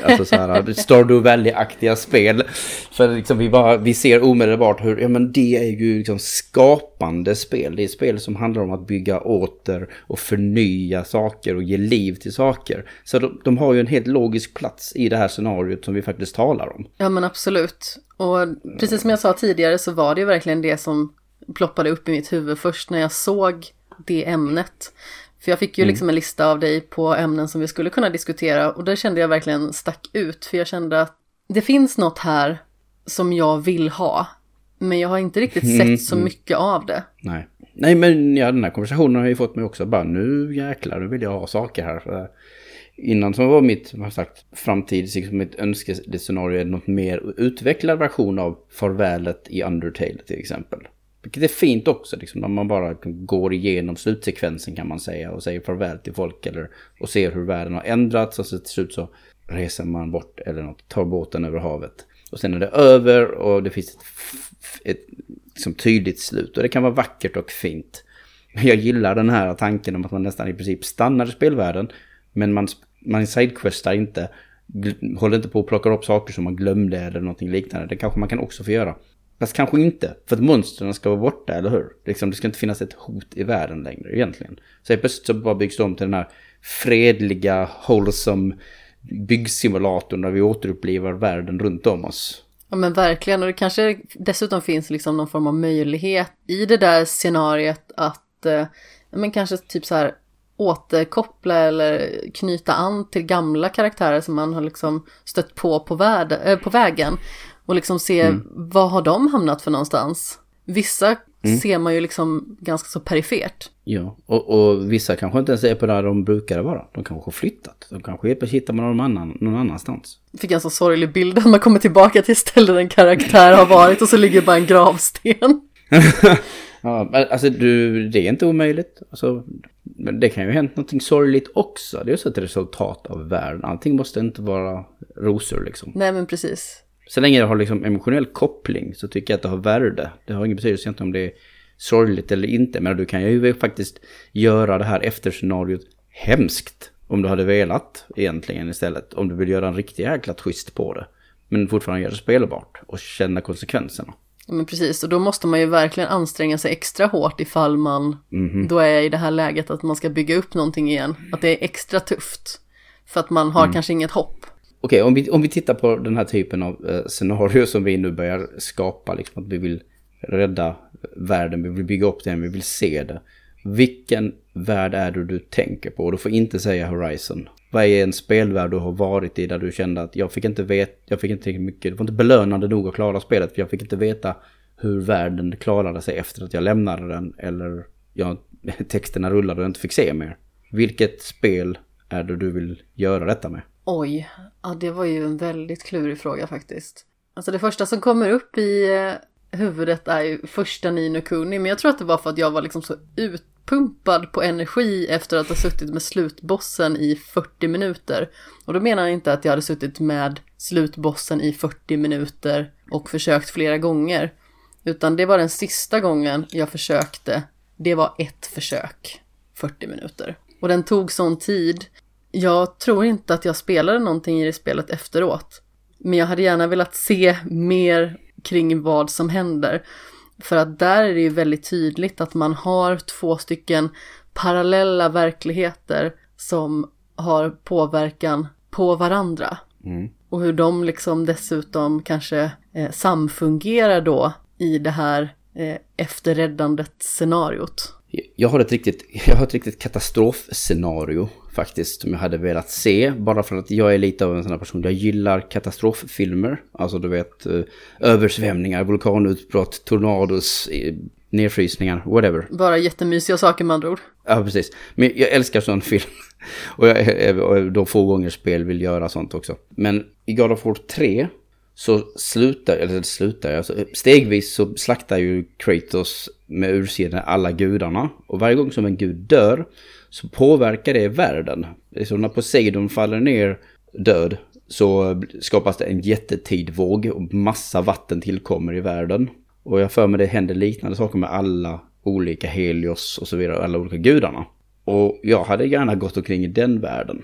alltså så här Stardew Valley-aktiga spel. För liksom vi, bara, vi ser omedelbart hur, ja men det är ju liksom skapande spel. Det är spel som handlar om att bygga åter och förnya saker och ge liv till saker. Så de, de har ju en helt logisk plats i det här scenariot som vi faktiskt talar om. Ja men absolut. Och precis som jag sa tidigare så var det ju verkligen det som ploppade upp i mitt huvud först när jag såg det ämnet. För jag fick ju liksom en lista av dig på ämnen som vi skulle kunna diskutera och där kände jag verkligen stack ut. För jag kände att det finns något här som jag vill ha. Men jag har inte riktigt sett så mycket av det. Nej. Nej men ja, den här konversationen har ju fått mig också bara nu jäklar, nu vill jag ha saker här. Innan som var mitt, vad sagt, framtids, liksom mitt önskescenario är något mer utvecklad version av farvälet i Undertale till exempel. Vilket är fint också, liksom, när man bara går igenom slutsekvensen kan man säga och säger farväl till folk eller och ser hur världen har ändrats och så till slut så reser man bort eller något, tar båten över havet. Och sen är det över och det finns ett, ett liksom, tydligt slut och det kan vara vackert och fint. Men jag gillar den här tanken om att man nästan i princip stannar i spelvärlden men man, man sidequestar inte, håller inte på och plockar upp saker som man glömde eller någonting liknande. Det kanske man kan också få göra. Fast kanske inte, för att monstren ska vara borta, eller hur? Liksom, det ska inte finnas ett hot i världen längre egentligen. Så helt plötsligt så bara byggs det om till den här fredliga, wholesome byggsimulatorn där vi återupplever världen runt om oss. Ja men verkligen, och det kanske dessutom finns liksom någon form av möjlighet i det där scenariet att, eh, ja, men kanske typ så här återkoppla eller knyta an till gamla karaktärer som man har liksom stött på på, värde, äh, på vägen. Och liksom se, vad har de hamnat för någonstans? Vissa ser man ju liksom ganska så perifert. Ja, och, och vissa kanske inte ens är på där de brukade vara. De kanske har flyttat. De kanske helt plötsligt hittar man någon, annan, någon annanstans. Fick en så sorglig bild att man kommer tillbaka till stället en karaktär har varit och så ligger bara en gravsten. Ja, alltså du, det är inte omöjligt. Alltså, det kan ju ha hänt någonting sorgligt också. Det är också ett resultat av världen. Allting måste inte vara rosor liksom. Nej men precis. Så länge det har liksom emotionell koppling så tycker jag att det har värde. Det har ingen betydelse egentligen om det är sorgligt eller inte. Men du kan ju faktiskt göra det här efterscenariot hemskt. Om du hade velat egentligen istället. Om du vill göra en riktig jäkla twist på det. Men fortfarande göra det spelbart och känna konsekvenserna. Ja, men precis, och då måste man ju verkligen anstränga sig extra hårt ifall man Mhm. då är i det här läget att man ska bygga upp någonting igen. Att det är extra tufft. För att man har Mm. kanske inget hopp. Okej, om, vi, om vi tittar på den här typen av eh, scenario som vi nu börjar skapa, liksom att vi vill rädda världen, vi vill bygga upp den, vi vill se det. Vilken värld är det du tänker på? Och du får inte säga Horizon. Vad är en spelvärld du har varit i där du kände att jag fick inte veta, jag fick inte tillräckligt mycket, det var inte belönande nog att klara spelet för jag fick inte veta hur världen klarade sig efter att jag lämnade den eller jag, texterna rullade och jag inte fick se mer. Vilket spel är det du vill göra detta med? Oj, ja det var ju en väldigt klurig fråga faktiskt. Alltså det första som kommer upp i eh, huvudet är ju första Nino Kuni, men jag tror att det var för att jag var liksom så utpumpad på energi efter att ha suttit med slutbossen i 40 minuter. Och då menar jag inte att jag hade suttit med slutbossen i 40 minuter och försökt flera gånger. Utan det var den sista gången jag försökte. Det var ett försök. 40 minuter. Och den tog sån tid. Jag tror inte att jag spelade någonting i det spelet efteråt. Men jag hade gärna velat se mer kring vad som händer. För att där är det ju väldigt tydligt att man har två stycken parallella verkligheter som har påverkan på varandra. Och hur de liksom dessutom kanske eh, samfungerar då i det här eh, efterräddandet scenariot. Jag har ett riktigt, jag har ett riktigt katastrofscenario faktiskt som jag hade velat se. Bara för att jag är lite av en sån här person. Jag gillar katastroffilmer. Alltså du vet eh, översvämningar, vulkanutbrott, tornados, nedfrysningar, whatever. Bara jättemysiga saker med andra ord. Ja, precis. Men jag älskar sån film. Och jag och de få gånger spel vill göra sånt också. Men i God of War 3 så slutar, eller slutar jag, alltså stegvis så slaktar ju Kratos med ursidan alla gudarna. Och varje gång som en gud dör så påverkar det världen. Det är som när Poseidon faller ner död så skapas det en jättetidvåg och massa vatten tillkommer i världen. Och jag för mig det händer liknande saker med alla olika Helios och så vidare, alla olika gudarna. Och jag hade gärna gått omkring i den världen.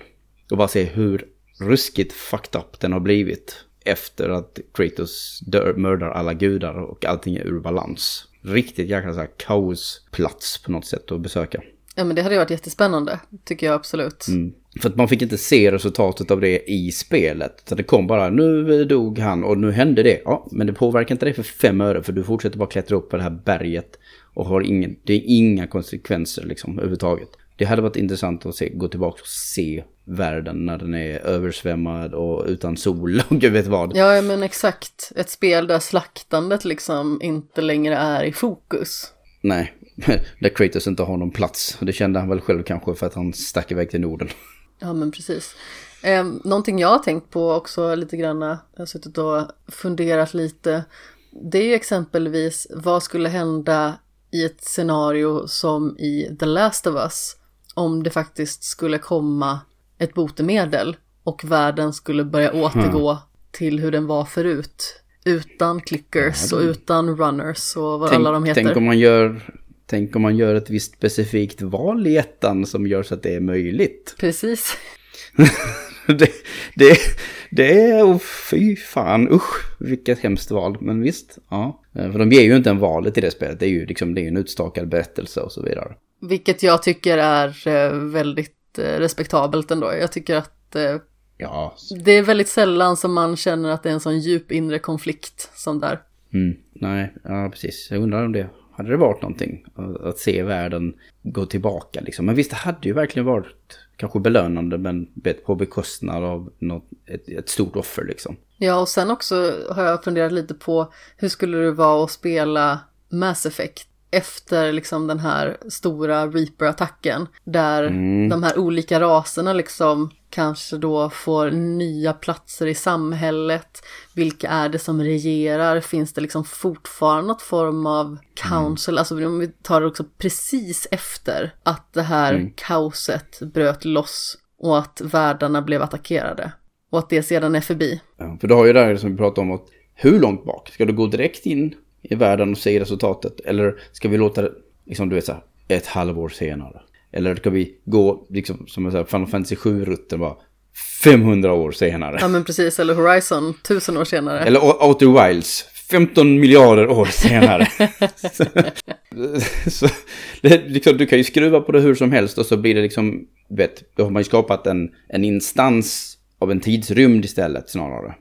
Och bara se hur ruskigt fucked up den har blivit. Efter att Kratos dör, mördar alla gudar och allting är ur balans. Riktigt jäkla så här kaosplats på något sätt att besöka. Ja men det hade ju varit jättespännande, tycker jag absolut. Mm. För att man fick inte se resultatet av det i spelet. Så det kom bara, nu dog han och nu hände det. Ja, men det påverkar inte dig för fem öre för du fortsätter bara klättra upp på det här berget. Och har ingen, det är inga konsekvenser liksom överhuvudtaget. Det hade varit intressant att se, gå tillbaka och se världen när den är översvämmad och utan sol och gud vet vad. Ja men exakt, ett spel där slaktandet liksom inte längre är i fokus. Nej, där Kratos inte har någon plats. Det kände han väl själv kanske för att han stack iväg till Norden. Ja men precis. Eh, någonting jag har tänkt på också lite grann, jag har suttit och funderat lite. Det är ju exempelvis vad skulle hända i ett scenario som i The Last of Us. Om det faktiskt skulle komma ett botemedel och världen skulle börja återgå till hur den var förut. Utan clickers och utan runners och vad alla de heter. tänk om man gör... Tänk om man gör ett visst specifikt val i ettan som gör så att det är möjligt. Precis. det, det, det är, oh, fy fan, usch, vilket hemskt val. Men visst, ja. Eh, För de ger ju inte en valet i det spelet, det är ju liksom, det är en utstakad berättelse och så vidare. Vilket jag tycker är eh, väldigt eh, respektabelt ändå. Jag tycker att eh, Ja, det är väldigt sällan som man känner att det är en sån djup inre konflikt som där. mm, nej, ja precis. Jag undrar om det, hade det varit någonting? Att, att se världen gå tillbaka liksom. Men visst, det hade ju verkligen varit kanske belönande, men på bekostnad av något, ett, ett stort offer liksom. Ja, och sen också har jag funderat lite på hur skulle det vara att spela Mass Effect efter liksom den här stora Reaper-attacken. Där de här olika raserna liksom kanske då får nya platser i samhället. Vilka är det som regerar? Finns det liksom fortfarande något form av council? Alltså om vi tar det också precis efter att det här kaoset bröt loss och att världarna blev attackerade. Och att det sedan är förbi. Ja, för du har ju det här som vi pratade om, att hur långt bak? Ska du gå direkt in i världen och se resultatet? Eller ska vi låta det, liksom du vet så här, ett halvår senare? Eller ska vi gå, liksom, som jag säger, Final Fantasy 7-rutten bara, 500 år senare. Ja men precis, eller Horizon, tusen år senare. Eller Outer Wilds, 15 miljarder år senare. så, så, det, liksom, du kan ju skruva på det hur som helst och så blir det liksom, vet, då har man ju skapat en, en instans av en tidsrymd istället snarare.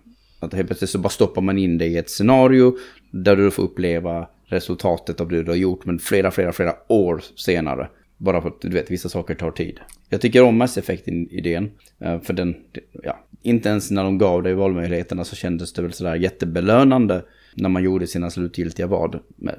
Att helt plötsligt så bara stoppar man in det i ett scenario där du får uppleva resultatet av det du har gjort, men flera, flera, flera år senare. Bara för att du vet, vissa saker tar tid. Jag tycker om Mass Effect-idén. Eh, för den, ja, inte ens när de gav dig valmöjligheterna så kändes det väl sådär jättebelönande när man gjorde sina slutgiltiga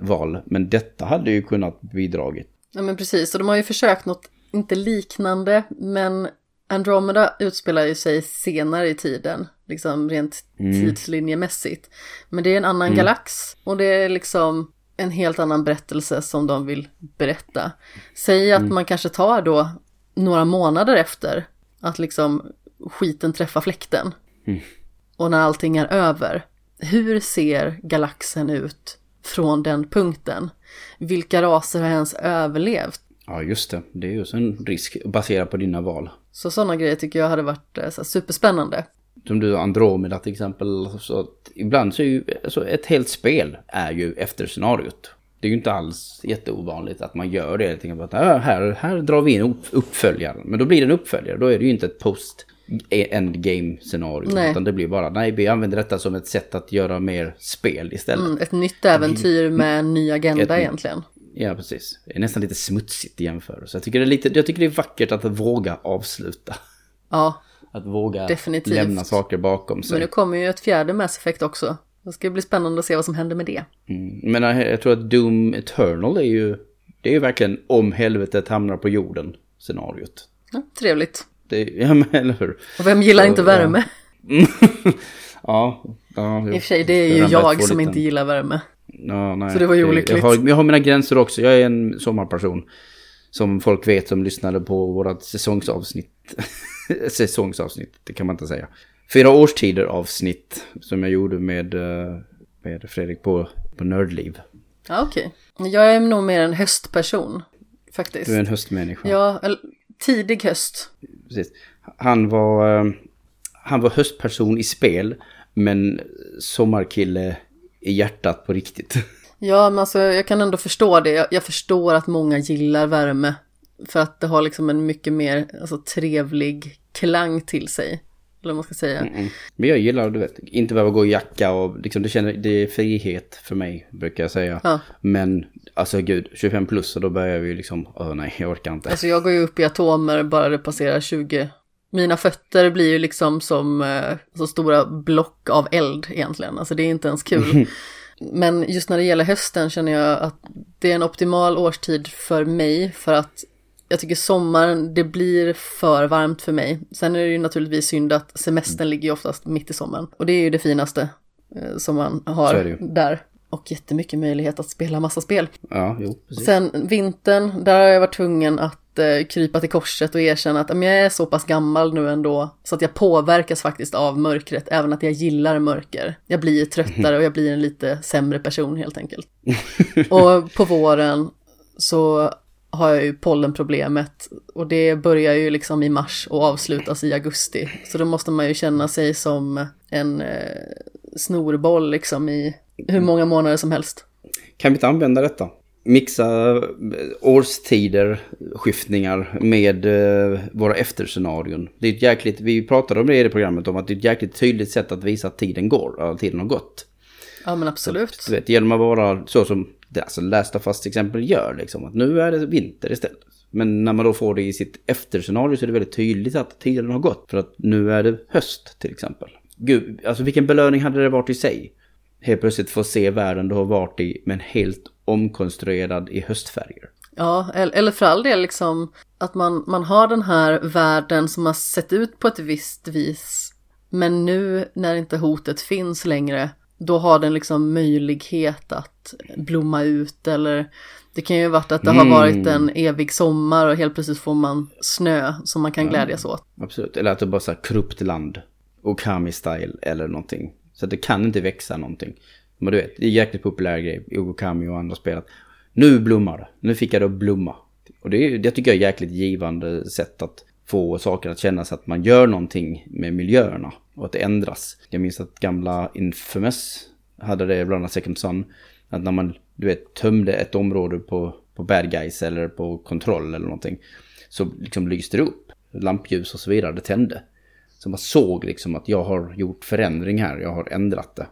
val. Men detta hade ju kunnat bidragit. Ja men precis, och de har ju försökt något, inte liknande, men Andromeda utspelar ju sig senare i tiden, liksom rent tidslinjemässigt. Men det är en annan galax och det är liksom en helt annan berättelse som de vill berätta. Säg att man kanske tar då några månader efter att liksom skiten träffar fläkten. Och när allting är över, hur ser galaxen ut från den punkten? Vilka raser har ens överlevt? Ja, just det. Det är ju en risk baserat på dina val. Så sådana grejer tycker jag hade varit eh, så superspännande. Som du Andromeda till exempel. Så ibland så är ju alltså ett helt spel är ju efter scenariot. Det är ju inte alls jätteovanligt att man gör det. Jag tänker att "Ah, här, här drar vi in upp- uppföljaren. Men då blir det en uppföljare. Då är det ju inte ett post endgame scenario. Nej. Utan det blir bara, nej vi använder detta som ett sätt att göra mer spel istället. Mm, ett nytt äventyr med en ny agenda Ett- egentligen. Ja, precis. Det är nästan lite smutsigt i jämförelse. Jag tycker det är, lite, jag tycker det är vackert att våga avsluta. Ja, Att våga Definitivt. lämna saker bakom sig. men nu kommer ju ett fjärde Mass Effect också. Det ska bli spännande att se vad som händer med det. Mm. Men jag, jag tror att Doom Eternal är ju... Det är ju verkligen om helvetet hamnar på jorden scenariot. Ja, trevligt. Det, ja men eller hur? Och vem gillar Så, inte ja. värme? Ja. ja jo. I och för sig, det är ju jag som inte gillar värme. Ja, nej. Så det var ju olyckligt. Jag har, jag har mina gränser också. Jag är en sommarperson. Som folk vet som lyssnade på vårat säsongsavsnitt. säsongsavsnitt, det kan man inte säga. Fyra årstider avsnitt som jag gjorde med, eh, med Fredrik på, på Nördliv. Ja, okej. Jag är nog mer en höstperson, faktiskt. Du är en höstmänniska. Ja, eller, tidig höst. Precis. Han var, eh, han var höstperson i spel, men sommarkille i hjärtat på riktigt. Ja, men alltså jag kan ändå förstå det. Jag, jag förstår att många gillar värme. För att det har liksom en mycket mer alltså, trevlig klang till sig. Eller vad man ska säga. Mm. Men jag gillar, du vet, inte behöva gå i jacka och liksom det, känner, det är frihet för mig, brukar jag säga. Ja. Men alltså gud, 25 plus och då börjar vi liksom, åh nej, jag orkar inte. Alltså jag går ju upp i atomer bara det passerar 20. Mina fötter blir ju liksom som eh, så stora block av eld egentligen. Alltså det är inte ens kul. Men just när det gäller hösten känner jag att det är en optimal årstid för mig. För att jag tycker sommaren, det blir för varmt för mig. Sen är det ju naturligtvis synd att semestern ligger ju oftast mitt i sommaren. Och det är ju det finaste eh, som man har där. Och jättemycket möjlighet att spela massa spel. Ja, jo, precis. Sen vintern, där har jag varit tvungen att krypa till korset och erkänna att jag är så pass gammal nu ändå så att jag påverkas faktiskt av mörkret, även att jag gillar mörker. Jag blir tröttare och jag blir en lite sämre person helt enkelt. och på våren så har jag ju pollenproblemet och det börjar ju liksom i mars och avslutas i augusti. Så då måste man ju känna sig som en eh, snorboll liksom i hur många månader som helst. Kan vi inte använda detta? Mixa eh, årstider, skiftningar med eh, våra efterscenarion. Det är ett jäkligt, vi pratade om det i det programmet, om att det är ett jäkligt tydligt sätt att visa att tiden går, att tiden har gått. Ja men absolut. Du vet, genom att vara så som alltså Last of Us till exempel gör, liksom, att nu är det vinter istället. Men när man då får det i sitt efterscenario så är det väldigt tydligt att tiden har gått. För att nu är det höst till exempel. Gud, alltså vilken belöning hade det varit i sig? Helt plötsligt få se världen du har varit i, men helt omkonstruerad i höstfärger. Ja, eller för all del liksom att man, man har den här världen som har sett ut på ett visst vis. Men nu när inte hotet finns längre, då har den liksom möjlighet att blomma ut eller det kan ju varit att det har varit en evig sommar och helt plötsligt får man snö som man kan glädjas åt. Absolut. Eller att det bara är korrupt land. Okami-style eller någonting. Så det kan inte växa någonting. Men du vet, det är jäkligt populär grej Ugo Kami och andra spelat. Nu blommar det. Nu fick jag det att blomma. Och det, är, det tycker jag är jäkligt givande sätt att få saker att kännas att man gör någonting med miljöerna och att det ändras. Jag minns att gamla Infamous hade det, bland annat Second Son, att när man du vet, tömde ett område på, på bad guys eller på kontroll eller någonting så liksom lyste det upp. Lampljus och så vidare, det tände. Så man såg liksom att jag har gjort förändring här, jag har ändrat det.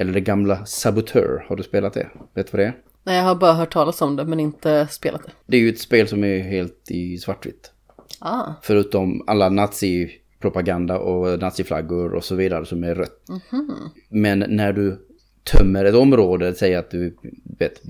Eller det gamla Sabotör, har du spelat det? Vet du vad det är? Nej, jag har bara hört talas om det men inte spelat det. Det är ju ett spel som är helt i svartvitt. Ah. Förutom alla nazi-propaganda och naziflaggor och så vidare som är rött. Men när du tömmer ett område, säg att du vet,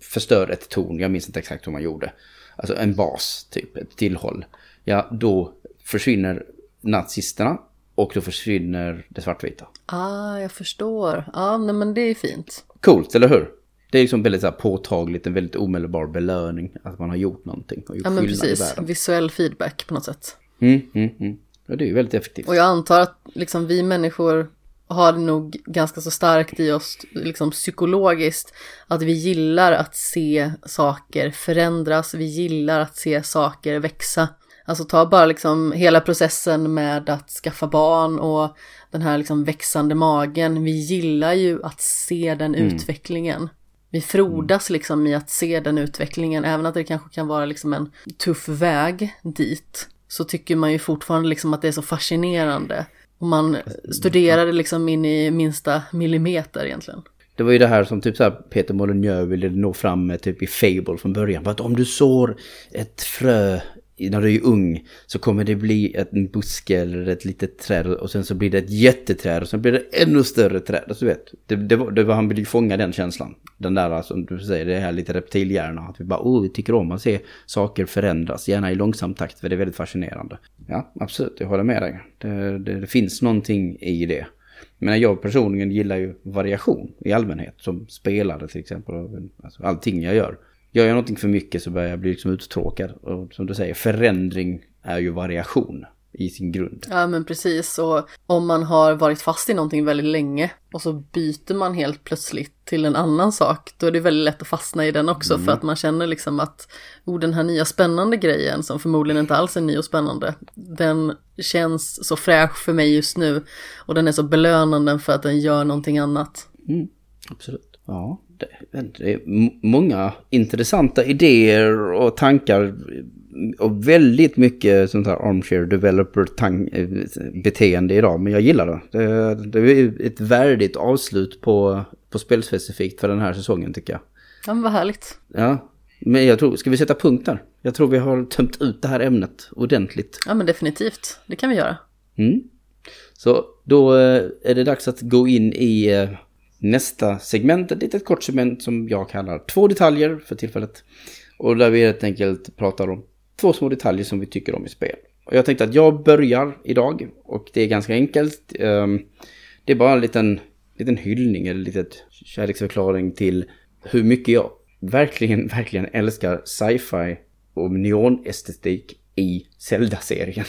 förstör ett torn, jag minns inte exakt hur man gjorde. Alltså en bas, typ, ett tillhåll. Ja, då försvinner nazisterna och då försvinner det svartvita. Ah, jag förstår. Ja, nej, men det är fint. Coolt, eller hur? Det är liksom väldigt så här påtagligt, en väldigt omedelbar belöning att man har gjort någonting och gjort Ja, men precis. Visuell feedback på något sätt. Mm, mm, mm. Ja, det är ju väldigt effektivt. Och jag antar att liksom vi människor har det nog ganska så starkt i oss liksom psykologiskt att vi gillar att se saker förändras, vi gillar att se saker växa. Alltså ta bara liksom hela processen med att skaffa barn och den här liksom växande magen. Vi gillar ju att se den utvecklingen. Vi frodas liksom i att se den utvecklingen, även att det kanske kan vara liksom en tuff väg dit. Så tycker man ju fortfarande liksom att det är så fascinerande. Och man studerar det liksom in i minsta millimeter egentligen. Det var ju det här som typ så här Peter Molyneux ville nå fram med typ i Fable från början. För att om du sår ett frö när du är ung så kommer det bli en buske eller ett litet träd och sen så blir det ett jätteträd och sen blir det ännu större träd. Alltså, du vet, det, det, var, det var, han ville ju fånga den känslan. Den där alltså, som du säger, det här lite reptilhjärna. Att vi bara, oh, vi tycker om att se saker förändras, gärna i långsam takt för det är väldigt fascinerande. Ja, absolut, jag håller med dig. Det, det, det finns någonting i det. Men jag personligen gillar ju variation i allmänhet. Som spelare till exempel. Alltså allting jag gör. Gör jag någonting för mycket så börjar jag bli liksom uttråkad. Och som du säger, förändring är ju variation i sin grund. Ja men precis, och om man har varit fast i någonting väldigt länge och så byter man helt plötsligt till en annan sak, då är det väldigt lätt att fastna i den också för att man känner liksom att oh, den här nya spännande grejen som förmodligen inte alls är ny och spännande, den känns så fräsch för mig just nu och den är så belönande för att den gör någonting annat. Mm, absolut. Ja, det, många intressanta idéer och tankar och väldigt mycket sånt här armchair developer eh, beteende idag. Men jag gillar det. det. Det är ett värdigt avslut på, på spelspecifikt för den här säsongen tycker jag. Ja men vad härligt. Ja, men jag tror, ska vi sätta punkt där? Jag tror vi har tömt ut det här ämnet ordentligt. Ja men definitivt, det kan vi göra. Mm. Så då eh, är det dags att gå in i eh, nästa segment, ett litet kort segment som jag kallar två detaljer för tillfället. Och där vi helt enkelt pratar om två små detaljer som vi tycker om i spel. Och jag tänkte att jag börjar idag och det är ganska enkelt. Ehm, Det är bara en liten, liten hyllning eller litet kärleksförklaring till hur mycket jag verkligen, verkligen älskar sci-fi och neonestetik i Zelda-serien.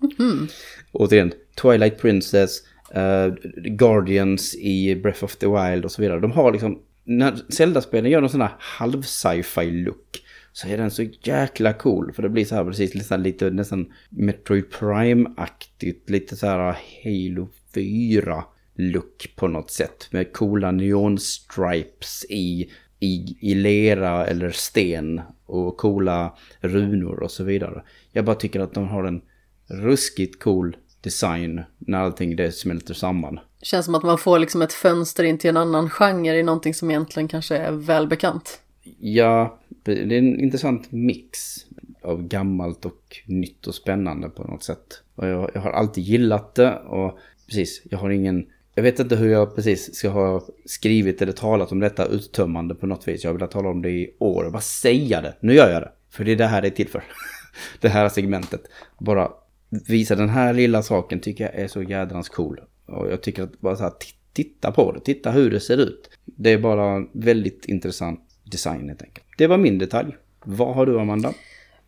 Återigen, Twilight Princess, uh, Guardians i Breath of the Wild och så vidare. De har liksom, när Zelda-spelen gör någon sån här halv sci-fi look så är den så jäkla cool. För det blir så här precis nästan lite nästan Metroid Prime-aktigt. Lite så här Halo 4 look på något sätt. Med coola neonstripes i, i, i lera eller sten. Och coola runor och så vidare. Jag bara tycker att de har en ruskigt cool design när allting det smälter samman. Känns som att man får liksom ett fönster in till en annan genre i någonting som egentligen kanske är välbekant. Ja, det är en intressant mix av gammalt och nytt och spännande på något sätt. Och jag, jag har alltid gillat det och precis, jag har ingen... Jag vet inte hur jag precis ska ha skrivit eller talat om detta uttömmande på något vis. Jag vill tala om det i år. Bara säga det. Nu gör jag det. För det är det här det är till för. det här segmentet. Bara visa den här lilla saken tycker jag är så jädrans cool. Och jag tycker att bara så här, titta på det. Titta hur det ser ut. Det är bara väldigt intressant design helt enkelt. Det var min detalj. Vad har du Amanda?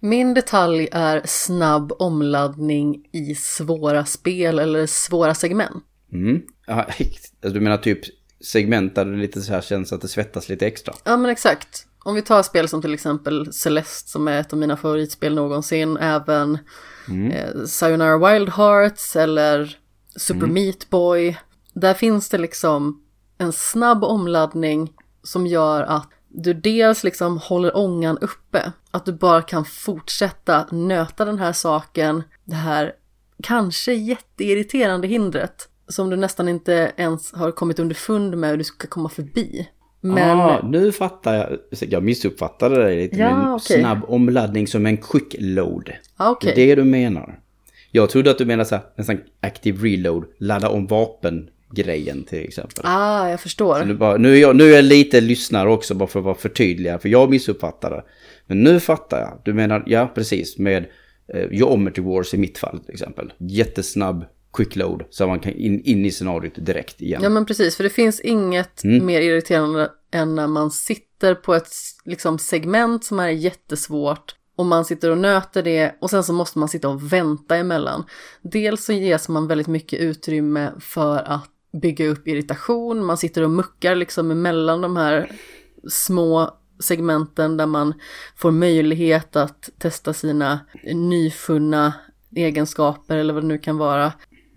Min detalj är snabb omladdning i svåra spel eller svåra segment. Mm. Ja, alltså, du menar typ segment där det lite så här känns att det svettas lite extra? Ja men exakt. Om vi tar spel som till exempel Celeste som är ett av mina favoritspel någonsin, även mm. eh, Sayonara Wild Hearts eller Super mm. Meat Boy. Där finns det liksom en snabb omladdning som gör att du dels liksom håller ångan uppe, att du bara kan fortsätta nöta den här saken, det här kanske jätteirriterande hindret som du nästan inte ens har kommit underfund med hur du ska komma förbi. Men... Ah, nu fattar jag. Jag missuppfattade dig lite. Ja, en okay. snabb omladdning som en quick load. Ah, okay. Det är det du menar. Jag trodde att du menade så här, nästan active reload, ladda om vapen grejen till exempel. Ah, jag förstår. Nu, bara, nu, är jag, nu är jag lite lyssnare också bara för att vara förtydligad, för jag missuppfattade. Men nu fattar jag. Du menar, ja precis, med eh, Geometry Wars i mitt fall till exempel. Jättesnabb quick load så man kan in, in i scenariot direkt igen. Ja men precis, för det finns inget mm. mer irriterande än när man sitter på ett liksom, segment som är jättesvårt och man sitter och nöter det och sen så måste man sitta och vänta emellan. Dels så ges man väldigt mycket utrymme för att bygga upp irritation, man sitter och muckar liksom emellan de här små segmenten där man får möjlighet att testa sina nyfunna egenskaper eller vad det nu kan vara.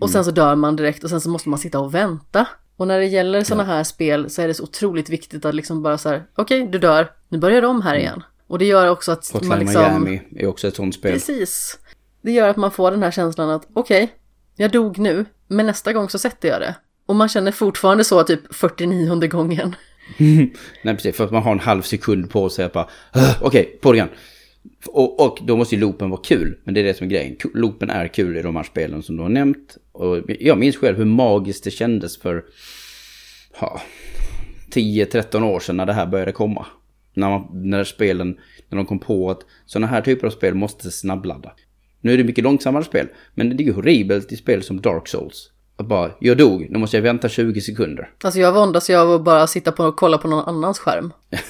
Och sen så dör man direkt och sen så måste man sitta och vänta. Och när det gäller sådana här spel så är det så otroligt viktigt att liksom bara så här, okej, okay, du dör, nu börjar om här igen. Och det gör också att Hotline man liksom... Miami är också ett sånt spel. Precis. Det gör att man får den här känslan att, okej, okay, jag dog nu, men nästa gång så sätter jag det. Och man känner fortfarande så typ 49 gången. Nej, precis, för att man har en halv sekund på sig att bara, okej, okay, på det igen. Och, och, då måste ju loopen vara kul. Men det är det som är grejen. Loopen är kul i de här spelen som du har nämnt. Och jag minns själv hur magiskt det kändes för ja, 10-13 år sedan när det här började komma. När, man, när spelen, när de kom på att sådana här typer av spel måste snabbladda. Nu är det mycket långsammare spel, men det är ju horribelt i spel som Dark Souls. Att bara, jag dog, nu måste jag vänta 20 sekunder. Alltså jag våndas ju av att bara sitta på och kolla på någon annans skärm.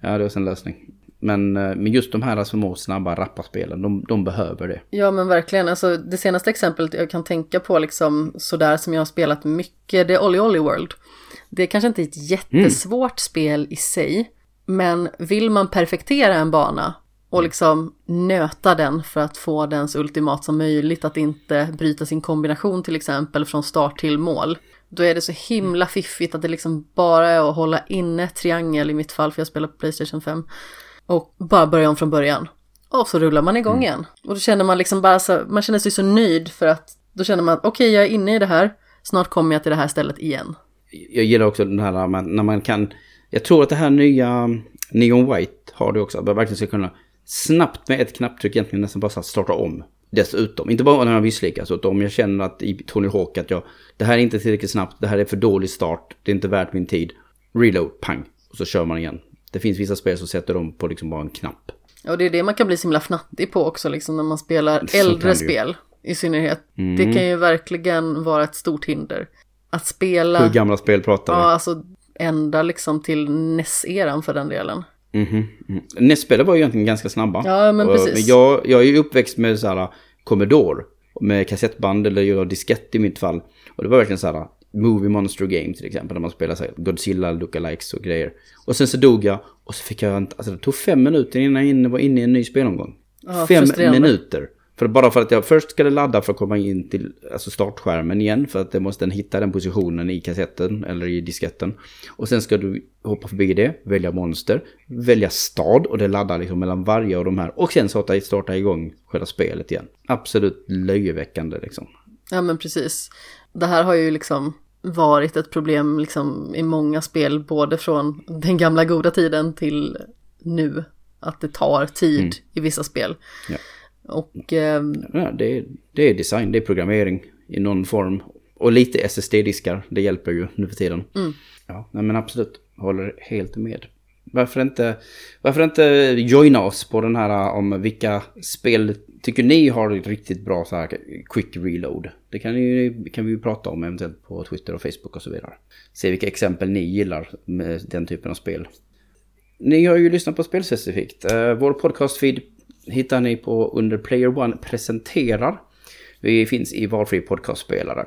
ja, det är en lösning. Men, eh, men just de här små snabba rappa spelen, de, de behöver det. Ja men verkligen, alltså det senaste exemplet jag kan tänka på liksom sådär som jag har spelat mycket, det är Olly Olly World. Det är kanske inte ett jättesvårt mm. spel i sig, men vill man perfektera en bana och liksom nöta den för att få den så ultimat som möjligt, att inte bryta sin kombination till exempel från start till mål. Då är det så himla fiffigt att det liksom bara är att hålla inne triangel i mitt fall, för jag spelar på Playstation 5 och bara börja om från början. Och så rullar man igång mm. igen. Och då känner man liksom bara så, man känner sig så nöjd för att då känner man okej okay, jag är inne i det här, snart kommer jag till det här stället igen. Jag gillar också den här när man, när man kan, jag tror att det här nya Neon White har det också, att man verkligen ska kunna snabbt med ett knapptryck egentligen nästan bara starta om. Dessutom, inte bara när man misslyckas, utan om jag känner att i Tony Hawk att jag, det här är inte tillräckligt snabbt, det här är för dålig start, det är inte värt min tid. Reload, pang, och så kör man igen. Det finns vissa spel som sätter dem på liksom bara en knapp. Och det är det man kan bli så himla fnattig på också, liksom när man spelar äldre spel i synnerhet. Mm. Det kan ju verkligen vara ett stort hinder. Att spela... Hur gamla spel pratar vi? Ja, alltså ända liksom till NES-eran för den delen. Mm -hmm. mm. NES-spel var ju egentligen ganska snabba. Ja, men precis. Men jag, jag är ju uppväxt med så här Commodore. Med kassettband eller diskett i mitt fall. Och det var verkligen så här, Movie Monster Game till exempel. Där man spelar så Godzilla, lookalikes och grejer. Och sen så dog jag. Och så fick jag inte, alltså det tog fem minuter innan jag var inne i en ny spelomgång. Ja, fem minuter. För bara för att jag först ska ladda för att komma in till alltså startskärmen igen. För att det måste den hitta den positionen i kassetten eller i disketten. Och sen ska du hoppa förbi det, välja monster, välja stad och det laddar liksom mellan varje av de här. Och sen starta, starta igång själva spelet igen. Absolut löjeväckande liksom. Ja men precis. Det här har ju liksom varit ett problem liksom i många spel, både från den gamla goda tiden till nu. Att det tar tid mm. i vissa spel. Ja. Och... Eh, ja, det, är, det är design, det är programmering i någon form. Och lite SSD-diskar, det hjälper ju nu för tiden. Mm. Ja, men absolut, håller helt med. Varför inte, varför inte joina oss på den här om vilka spel tycker ni har ett riktigt bra så här quick reload? Det kan, ni, kan vi ju prata om eventuellt på Twitter och Facebook och så vidare. Se vilka exempel ni gillar med den typen av spel. Ni har ju lyssnat på Spelspecifikt. Eh, vår podcastfeed hittar ni på under Player One presenterar. Vi finns i valfri podcastspelare.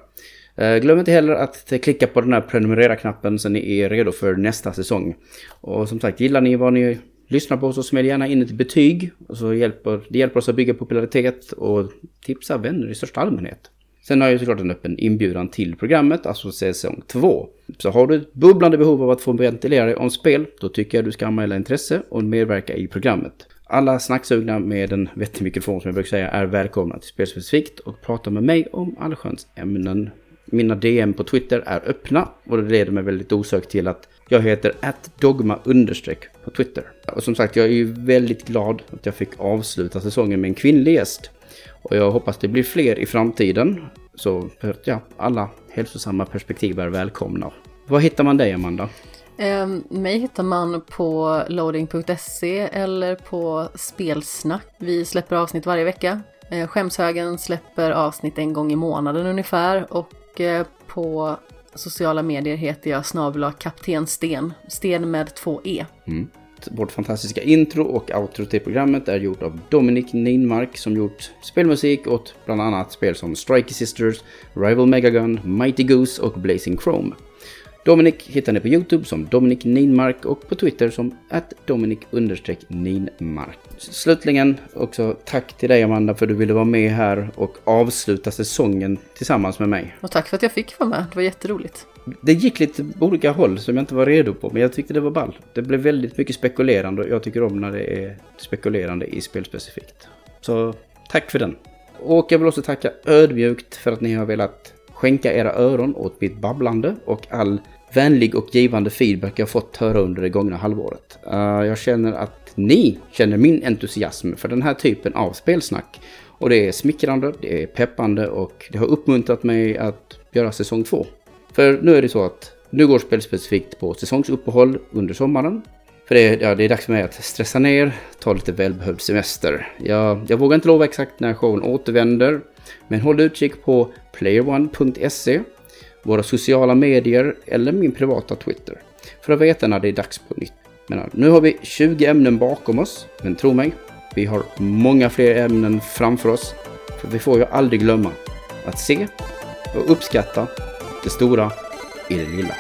Eh, glöm inte heller att klicka på den här prenumerera-knappen så ni är redo för nästa säsong. Och som sagt, gillar ni vad ni lyssnar på oss och smäll gärna in ett betyg. Och så hjälper, det hjälper oss att bygga popularitet och tipsa vänner i största allmänhet. Sen har jag såklart en öppen inbjudan till programmet, alltså säsong 2. Så har du ett bubblande behov av att få ventilera dig om spel, då tycker jag du ska anmäla intresse och medverka i programmet. Alla snacksugna med en vettig mikrofon som jag brukar säga är välkomna till Spelspecifikt och prata med mig om allsköns ämnen. Mina DM på Twitter är öppna och det leder mig väldigt osökt till att jag heter dogma understreck på Twitter. Och som sagt, jag är ju väldigt glad att jag fick avsluta säsongen med en kvinnlig gäst. Och jag hoppas det blir fler i framtiden. Så ja, alla hälsosamma perspektiv är välkomna. Var hittar man dig Amanda? Eh, mig hittar man på loading.se eller på Spelsnack. Vi släpper avsnitt varje vecka. Eh, Skämshögen släpper avsnitt en gång i månaden ungefär och och på sociala medier heter jag snabla kapten Sten. Sten med två E. Mm. Vårt fantastiska intro och outro till programmet är gjort av Dominic Ninmark som gjort spelmusik åt bland annat spel som Strikey Sisters, Rival Megagun, Mighty Goose och Blazing Chrome. Dominic hittar ni på Youtube som Dominic Ninmark och på Twitter som att Dominic Ninmark. Slutligen också tack till dig Amanda för att du ville vara med här och avsluta säsongen tillsammans med mig. Och tack för att jag fick vara med, det var jätteroligt. Det gick lite olika håll som jag inte var redo på, men jag tyckte det var ball. Det blev väldigt mycket spekulerande och jag tycker om när det är spekulerande i spel specifikt. Så tack för den. Och jag vill också tacka ödmjukt för att ni har velat skänka era öron åt mitt babblande och all vänlig och givande feedback jag fått höra under det gångna halvåret. Uh, jag känner att ni känner min entusiasm för den här typen av spelsnack. Och det är smickrande, det är peppande och det har uppmuntrat mig att göra säsong två. För nu är det så att nu går spelspecifikt på säsongsuppehåll under sommaren. För det, ja, det är dags för mig att stressa ner, ta lite välbehövd semester. Jag, jag vågar inte lova exakt när showen återvänder. Men håll utkik på playerone.se, våra sociala medier eller min privata Twitter. För att veta när det är dags på nytt. Men äh, nu har vi 20 ämnen bakom oss, men tro mig, vi har många fler ämnen framför oss. För vi får ju aldrig glömma att se och uppskatta det stora i det lilla.